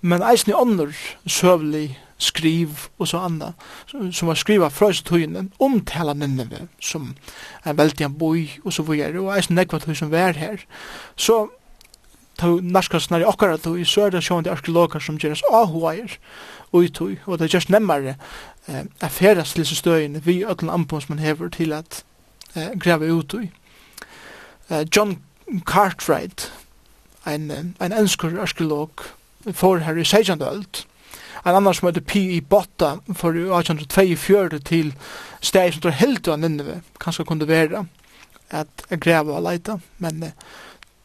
men eisen i ånder søvlig skriv og så anna som var skriva fra tøyene omtala Nineve som er veldig en boi og så vore og eisen nekva tøy som var her. Så ta naskast nær okkara tøy så er det sjående arkeologer som gjeras ahuair og tøy og det er just nemmare eh, affæras til støyene vi ötlen anpons man hever til at eh, greve ut tøy eh, John Cartwright en, en enskur arkeolog for her i 16. öld. En annan som heter P.I. Botta for i 1824 til steg som tar helt av Nineve, kanskje kunne være at jeg greve og leita, men eh,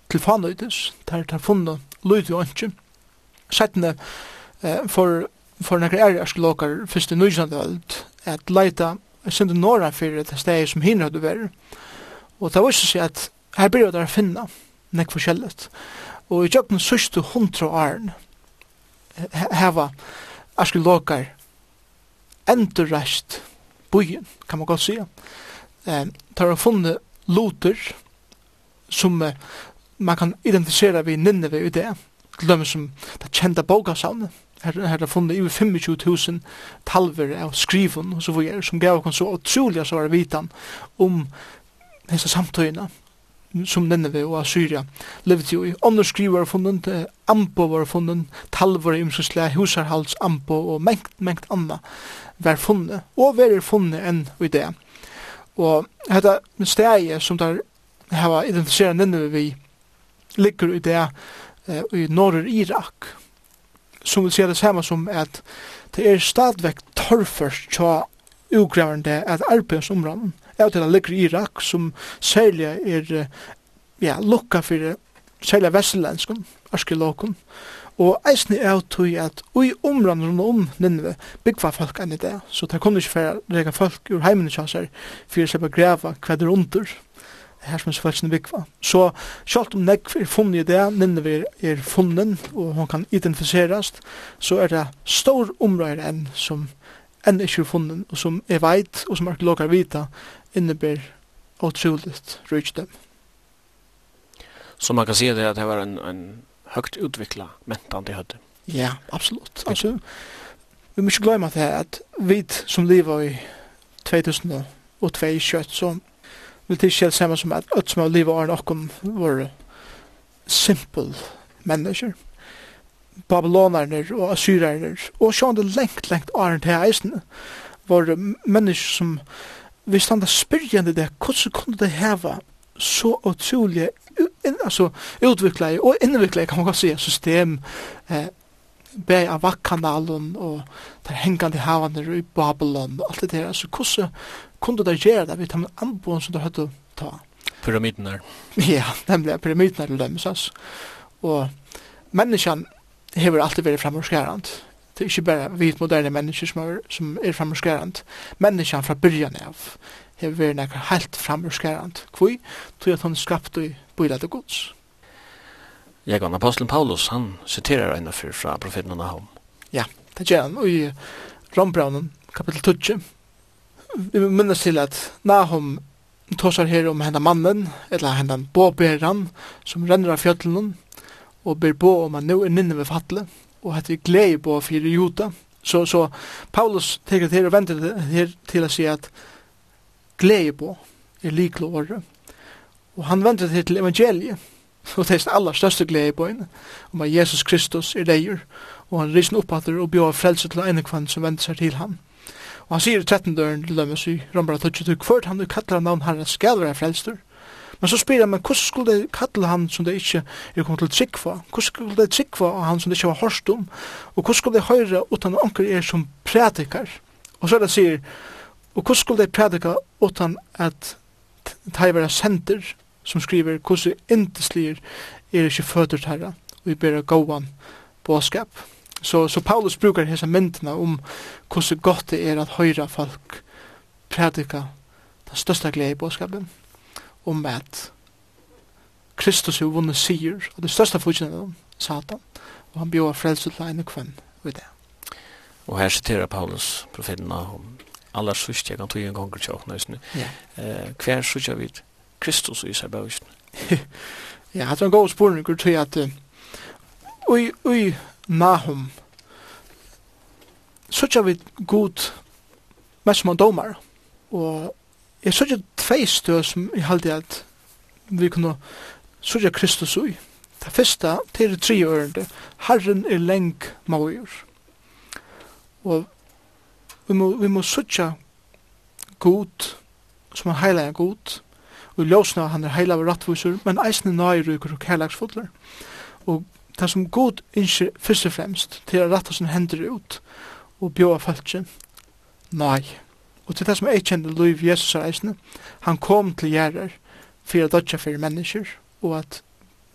til faen løytis, der tar funnet løyt og ikke. Settende eh, for, for nekker er jeg skulle åker først i nøysande öld, at leita sinde norra fyrir det steg som hinner hadde vært. Og det var seg at her blir det å finne nekk forskjellet. Og i jøkken sørste hundra åren, heva arkeologar endurrest byen, kan man godt sige. Eh, der har funnet loter som eh, man kan identifisera ved Nineve i det. Glemme som det kjente bogasavnet. Her, her er funnet over 25.000 talver av skriven og så videre, som gav oss så utrolig så var vitan om disse samtøyene som Nineve og Assyria levde jo i. Ånder skriv var funnet, ampo var funnet, talv i imsenslega, husarhals, ampo og mengt, mengt anna var funnet, og var funnet enn i det. Og dette steget som der hava identifiseret Nineve vi ligger i det eh, i norr Irak, som vil se det samme som at det er stadvekt torrførst tja ugravende at arbeidsområden av til han ligger i Irak, som særlig er ja, lukka for særlig vestlenskum, arkeologen, og eisen er til at ui omrann rundt om Nineve byggva folk enn i det, så det kunne ikke for rega folk ur heimene ikke hans for å slippe greva hva det er under, her som er svelsen byggva. Så selv om nekv er funnet i det, Nineve er funnet, og hon kan identifiserast, så er det stor omrøyre enn som enn ikke er funnet, og som er veit, og som arkeologer vita, innebär otroligt rikdom. Så man kan se det att det var en, en högt utvecklad mentan det hade. Ja, absolut. Alltså, vi måste glömma det här att vi som lever i 2000 och 2021 så vill det inte samma som att öt som har livet är någon var simpel människor. Babylonarner och assyrarner och så det längt, längt är det här var människor som vi standa spyrjande det, hvordan kunne det heva så utrolig in, altså, utvikla og innvikla, kan man godt si, system eh, be av vakkanalen og der hengande havane i Babylon og alt det der, altså hvordan kunne det gjøre det, vi tar med anboen som du høyde ta. Pyramidene. Ja, nemlig pyramidene til dem, så. Og menneskene hever alltid vært fremorskærende Det er ikke bare vi moderne mennesker som er, som er framskerant. Menneskene fra byrjan av har vært nekker helt framskerant. Hvor? Tror at han skapte i bøyla til gods. Jeg kan apostelen Paulus, han siterer en av fra profeten Nahum. Ja, det gjør han. Og i Rombraunen, kapitel 12, vi minnes til at Nahum tåsar her om hendan mannen, eller hendan båberan, som renner av fjöllenen, og ber bo om han nu er ninne ved fattlet og at vi gleder på fyrir juta. Så, så Paulus teker til og venter her til å si at glede på er liklo året. Og han venter til til evangeliet, og det er aller største glede på henne, om at Jesus Kristus er deir, og han rysen opp at og bjør frelse til ene kvann som venter seg til ham. Og han sier i 13 døren til dømes i Rambra 22, hvert han du kattler navn herre skal være frelster, Men så spyr jeg, men hvordan skulle det kattel han som det ikke er kommet til tryggva? Hvordan skulle det tryggva av han som det ikke var hørst om? Og hvordan skulle det høyre utan anker er som prædikar? Og så er det sier, og hvordan skulle det prædika utan at det sender som skriver hvordan indeslir er ikke fødert herra og vi ber gåan båskap. Så, så Paulus brukar hesa myndina om hvordan godt det er at høyra folk prædika den største glede i båskapen om at Kristus er vunnet sier, og det største fortjene av Satan, og han bjør frelse til en kvann ved det. Og her siterer Paulus profeten om alla sørste jeg kan tog en gang til åkne høysene. Ja. Eh, hver sørste vi Kristus i Isar Bøysene? ja, det er en god spørning, jeg tror at ui, ui, Nahum, sørste vi god mest som domar, og Jeg så ikke tvei støy som jeg halte at vi kunne så ikke Kristus ui. Det første, det er det tre ørende. Herren er leng mauer. Og vi må, vi må sutja god, som er heilig god, og ljósna han er heila av rattviser, men eisne nøyruker og kærlagsfodler. Og det som god innskjer fyrst og fremst, til å ratta sin hender ut, og bjóa fæltje, nøy. Og til det som jeg kjente Louis Jesus reisende, han kom til gjerrer for å dødja for mennesker, og at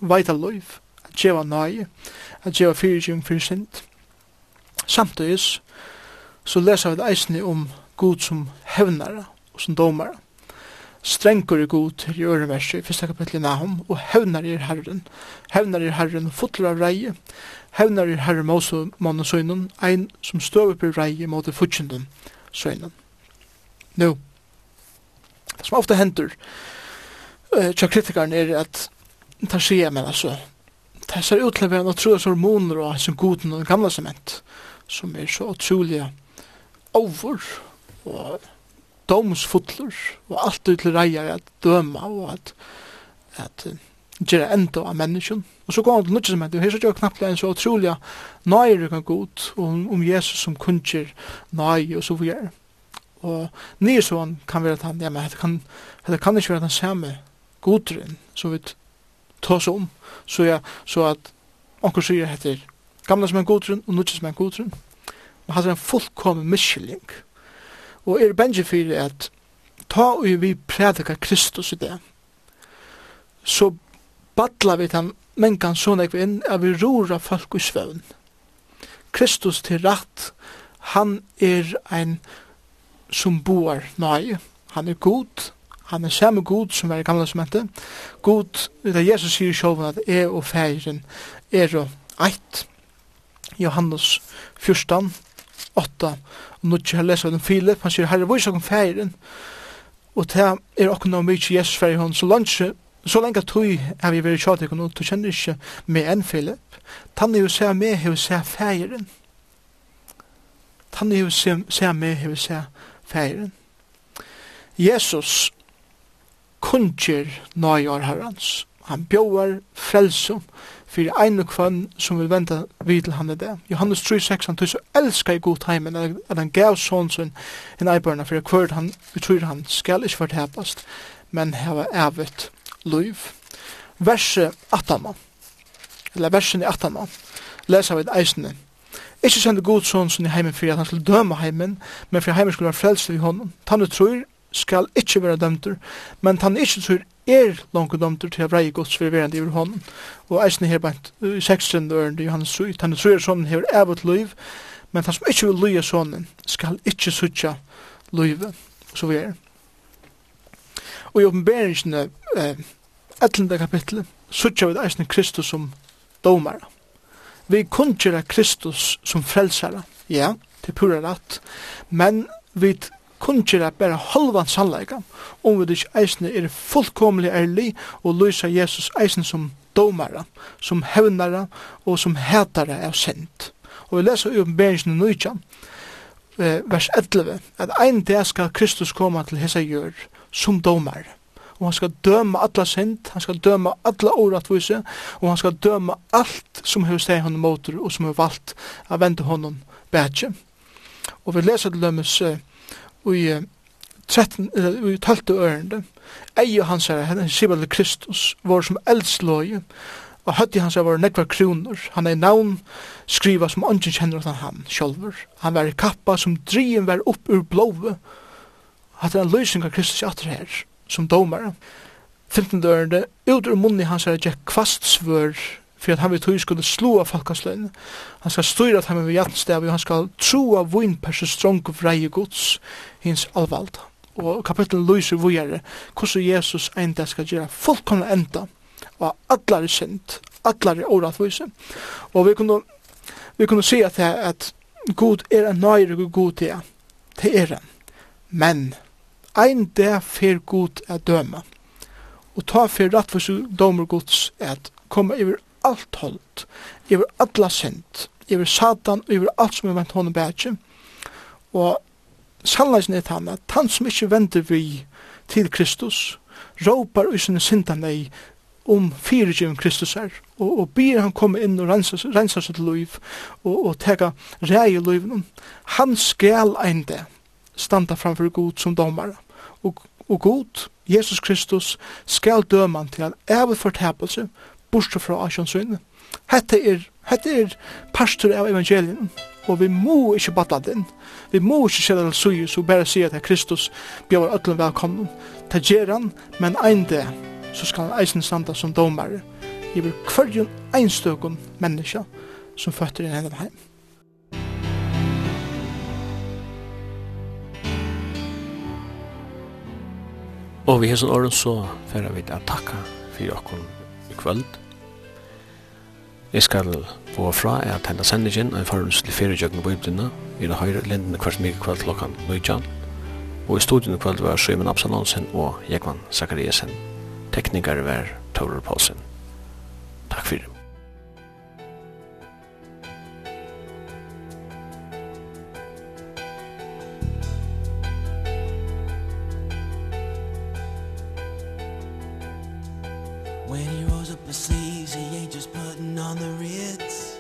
veita Liv, at djeva nøye, at djeva fyrtjung fyrir sint. Samtidig så leser vi det eisende om god som hevnare og som domare. Strengur er god i øreverset i første kapittel i Nahum, og hevnar er herren. Hevnar er herren fotler av reie. Hevnar er herren Mose mann og søgnen, ein som støver på reie mot futsjenden søgnen. Nå, det som ofte hender uh, tja kritikaren er at ta sier, men altså, det ser ut til å være noen troes hormoner og som goden og den gamle sement, som er så utrolig over og domsfotler og alt ut til reier at døma og at, at gjøre enda av menneskjen. Og så går han til nødvendig som heter, her så gjør knappt en så utrolig nøyre kan gå ut om, om Jesus som kunnskjer nøy og så videre. Og nye sånn kan være at han, ja, men det kan, det kan ikke være den samme godren, som vi tar oss om. Så, ja, så at onker sier heter gamla som en godren og nutje som en godren. Og han er en fullkommen miskylling. Og er bengi fyrir at ta og vi prædikar Kristus i det, så badla vi den mengan sånn ekve inn, at vi rora folk i svøvn. Kristus til rett, han er ein som boar nøye. Han er god, han er samme god som er i gamla hette. God, det Jesus sier sjåven at er og feiren er og eit. Johannes 14, 8, og nå ikke har lest av den Filip, han sier, herre, hvor er feiren? Og det er okkur noe mykje Jesus fyrir hon, så langt Så lenge tog har vi vært tjadig, og du kjenner ikke med enn Philip. Tanne jo seg med, hever seg feiren. Tanne jo seg med, hever seg feiren. Jesus kunnker nøyar herrans. Han bjóar frelsum fyrir einu kvann som vil venda vid til han i det. Johannes 3,6, han tog så elska i god heimen at han gav sånn sin en eibarna fyrir kvart han, vi tror han skal ikke vært hepast, men heva evet luiv. Verset 18, eller versen i 18, leser vi eisne Ikke sende god sånn som i heimen for at han skulle døme heimen, men for at heimen skulle være frelst i hånden. Tanne tror skal ikke være dømter, men tanne ikke tror er langt dømter til å breie gods for verden i hånden. Og eisen her bant i seksten døren til Johannes Søy, tanne tror er sånn hever evet liv, men tanne som ikke vil løye sånn skal ikke sutja livet, så vi er. Og i oppenberingsene, eh, 11. kapitlet, sutja vi eisen Kristus som domare vi kunngjera Kristus som frelsare. Ja, Til pura rett. Men vi kunngjera bare halvan sannleika, om vi ikke eisne er fullkomlig ærlig og lysa Jesus eisne som domare, som hevnare og som hetare av sent. Og vi leser i oppenberingen 19, vers 11, at ein dag skal Kristus koma til hesa gjør som domare og han skal døma alla synd, han skal døma alla orattvise, og han skal døma alt som hefur steg honom motor og som hefur valgt a vende honom bætje. Og vi leser til dømes uh, i uh, 13, uh, i 12. ørende, eie hans herre, henne Sibel Kristus, vår som eldsløye, og høtti hans var nekvar kroner, Han er navn skriva som ungen kjenner at han sjolver. Han var i kappa som drien var upp ur blåve. Hatt er en løsning av Kristus i atter her som domare. 15 dørende, ut ur munni hans er kvast svør for at han vil tog skulle slå av folkansløyne. Han skal styra at han vil hjertstav, og han skal tro av vinperse strong vreie gods, hins alvald. Og kapitlet lyser vujere, hvordan Jesus enda skal gjøre fullkomna enda, og allar er synd, allar er åratvise. Og vi kunne, vi kunne se at, at Gud er en nøyre god til det. Det er han. Men, ein der fer god at døma. Og ta fer rettvis domur gods at koma over alt holdt, over alla sent, over satan, over alt som er vant honom bætje. Og sannleisen er han at han som ikke venter vi til Kristus, råpar i sinne synda nei om fyrirgjivin Kristus er, og, og byr han komme inn og rensa, rensa sitt liv, og, og teka rei i. Han skal ein det standa framfor Gud som domare. Och, och Gud, Jesus Kristus, skal døma til en evig fortapelse, bortsett fra asjonsynet. Hette er, hette er pastor av evangelien, og vi må ikke batla den. Vi må ikke se det suju, så bare si at Kristus bjør ødelen velkommen. Ta gjer han, men ein det, så skal han eisen standa som domare. I vil kvarjon einstøkun menneska som føtter i hendan heim. Og vi hesen åren så færa vi at takka fyrir okkur i kvöld. Jeg skal bo fra at henda sendingen en farus til fyrir jøkken på ibdina i det høyre lindene kvart mye kvöld klokkan nøytjan. Og i studion kvöld var Søymen Absalonsen og Jekman Zakariasen. Teknikar var Taurer Paulsen. Takk fyrir. When he rolls up his sleeves He ain't just putting on the Ritz.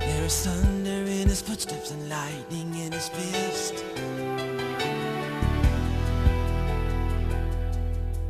There is thunder in his footsteps And lightning in his fist.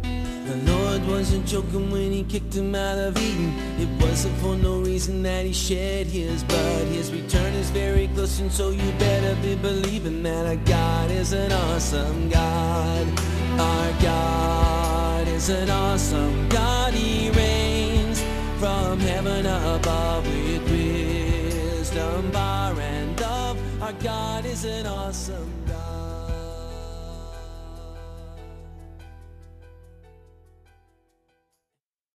The Lord wasn't joking when he kicked him out of Eden. It wasn't for no reason that he shed his blood. His return is very close and so you better be believing That our God is an awesome God. Our God is an awesome God. He reigns from heaven above With wisdom, bar and dove Our God is an awesome God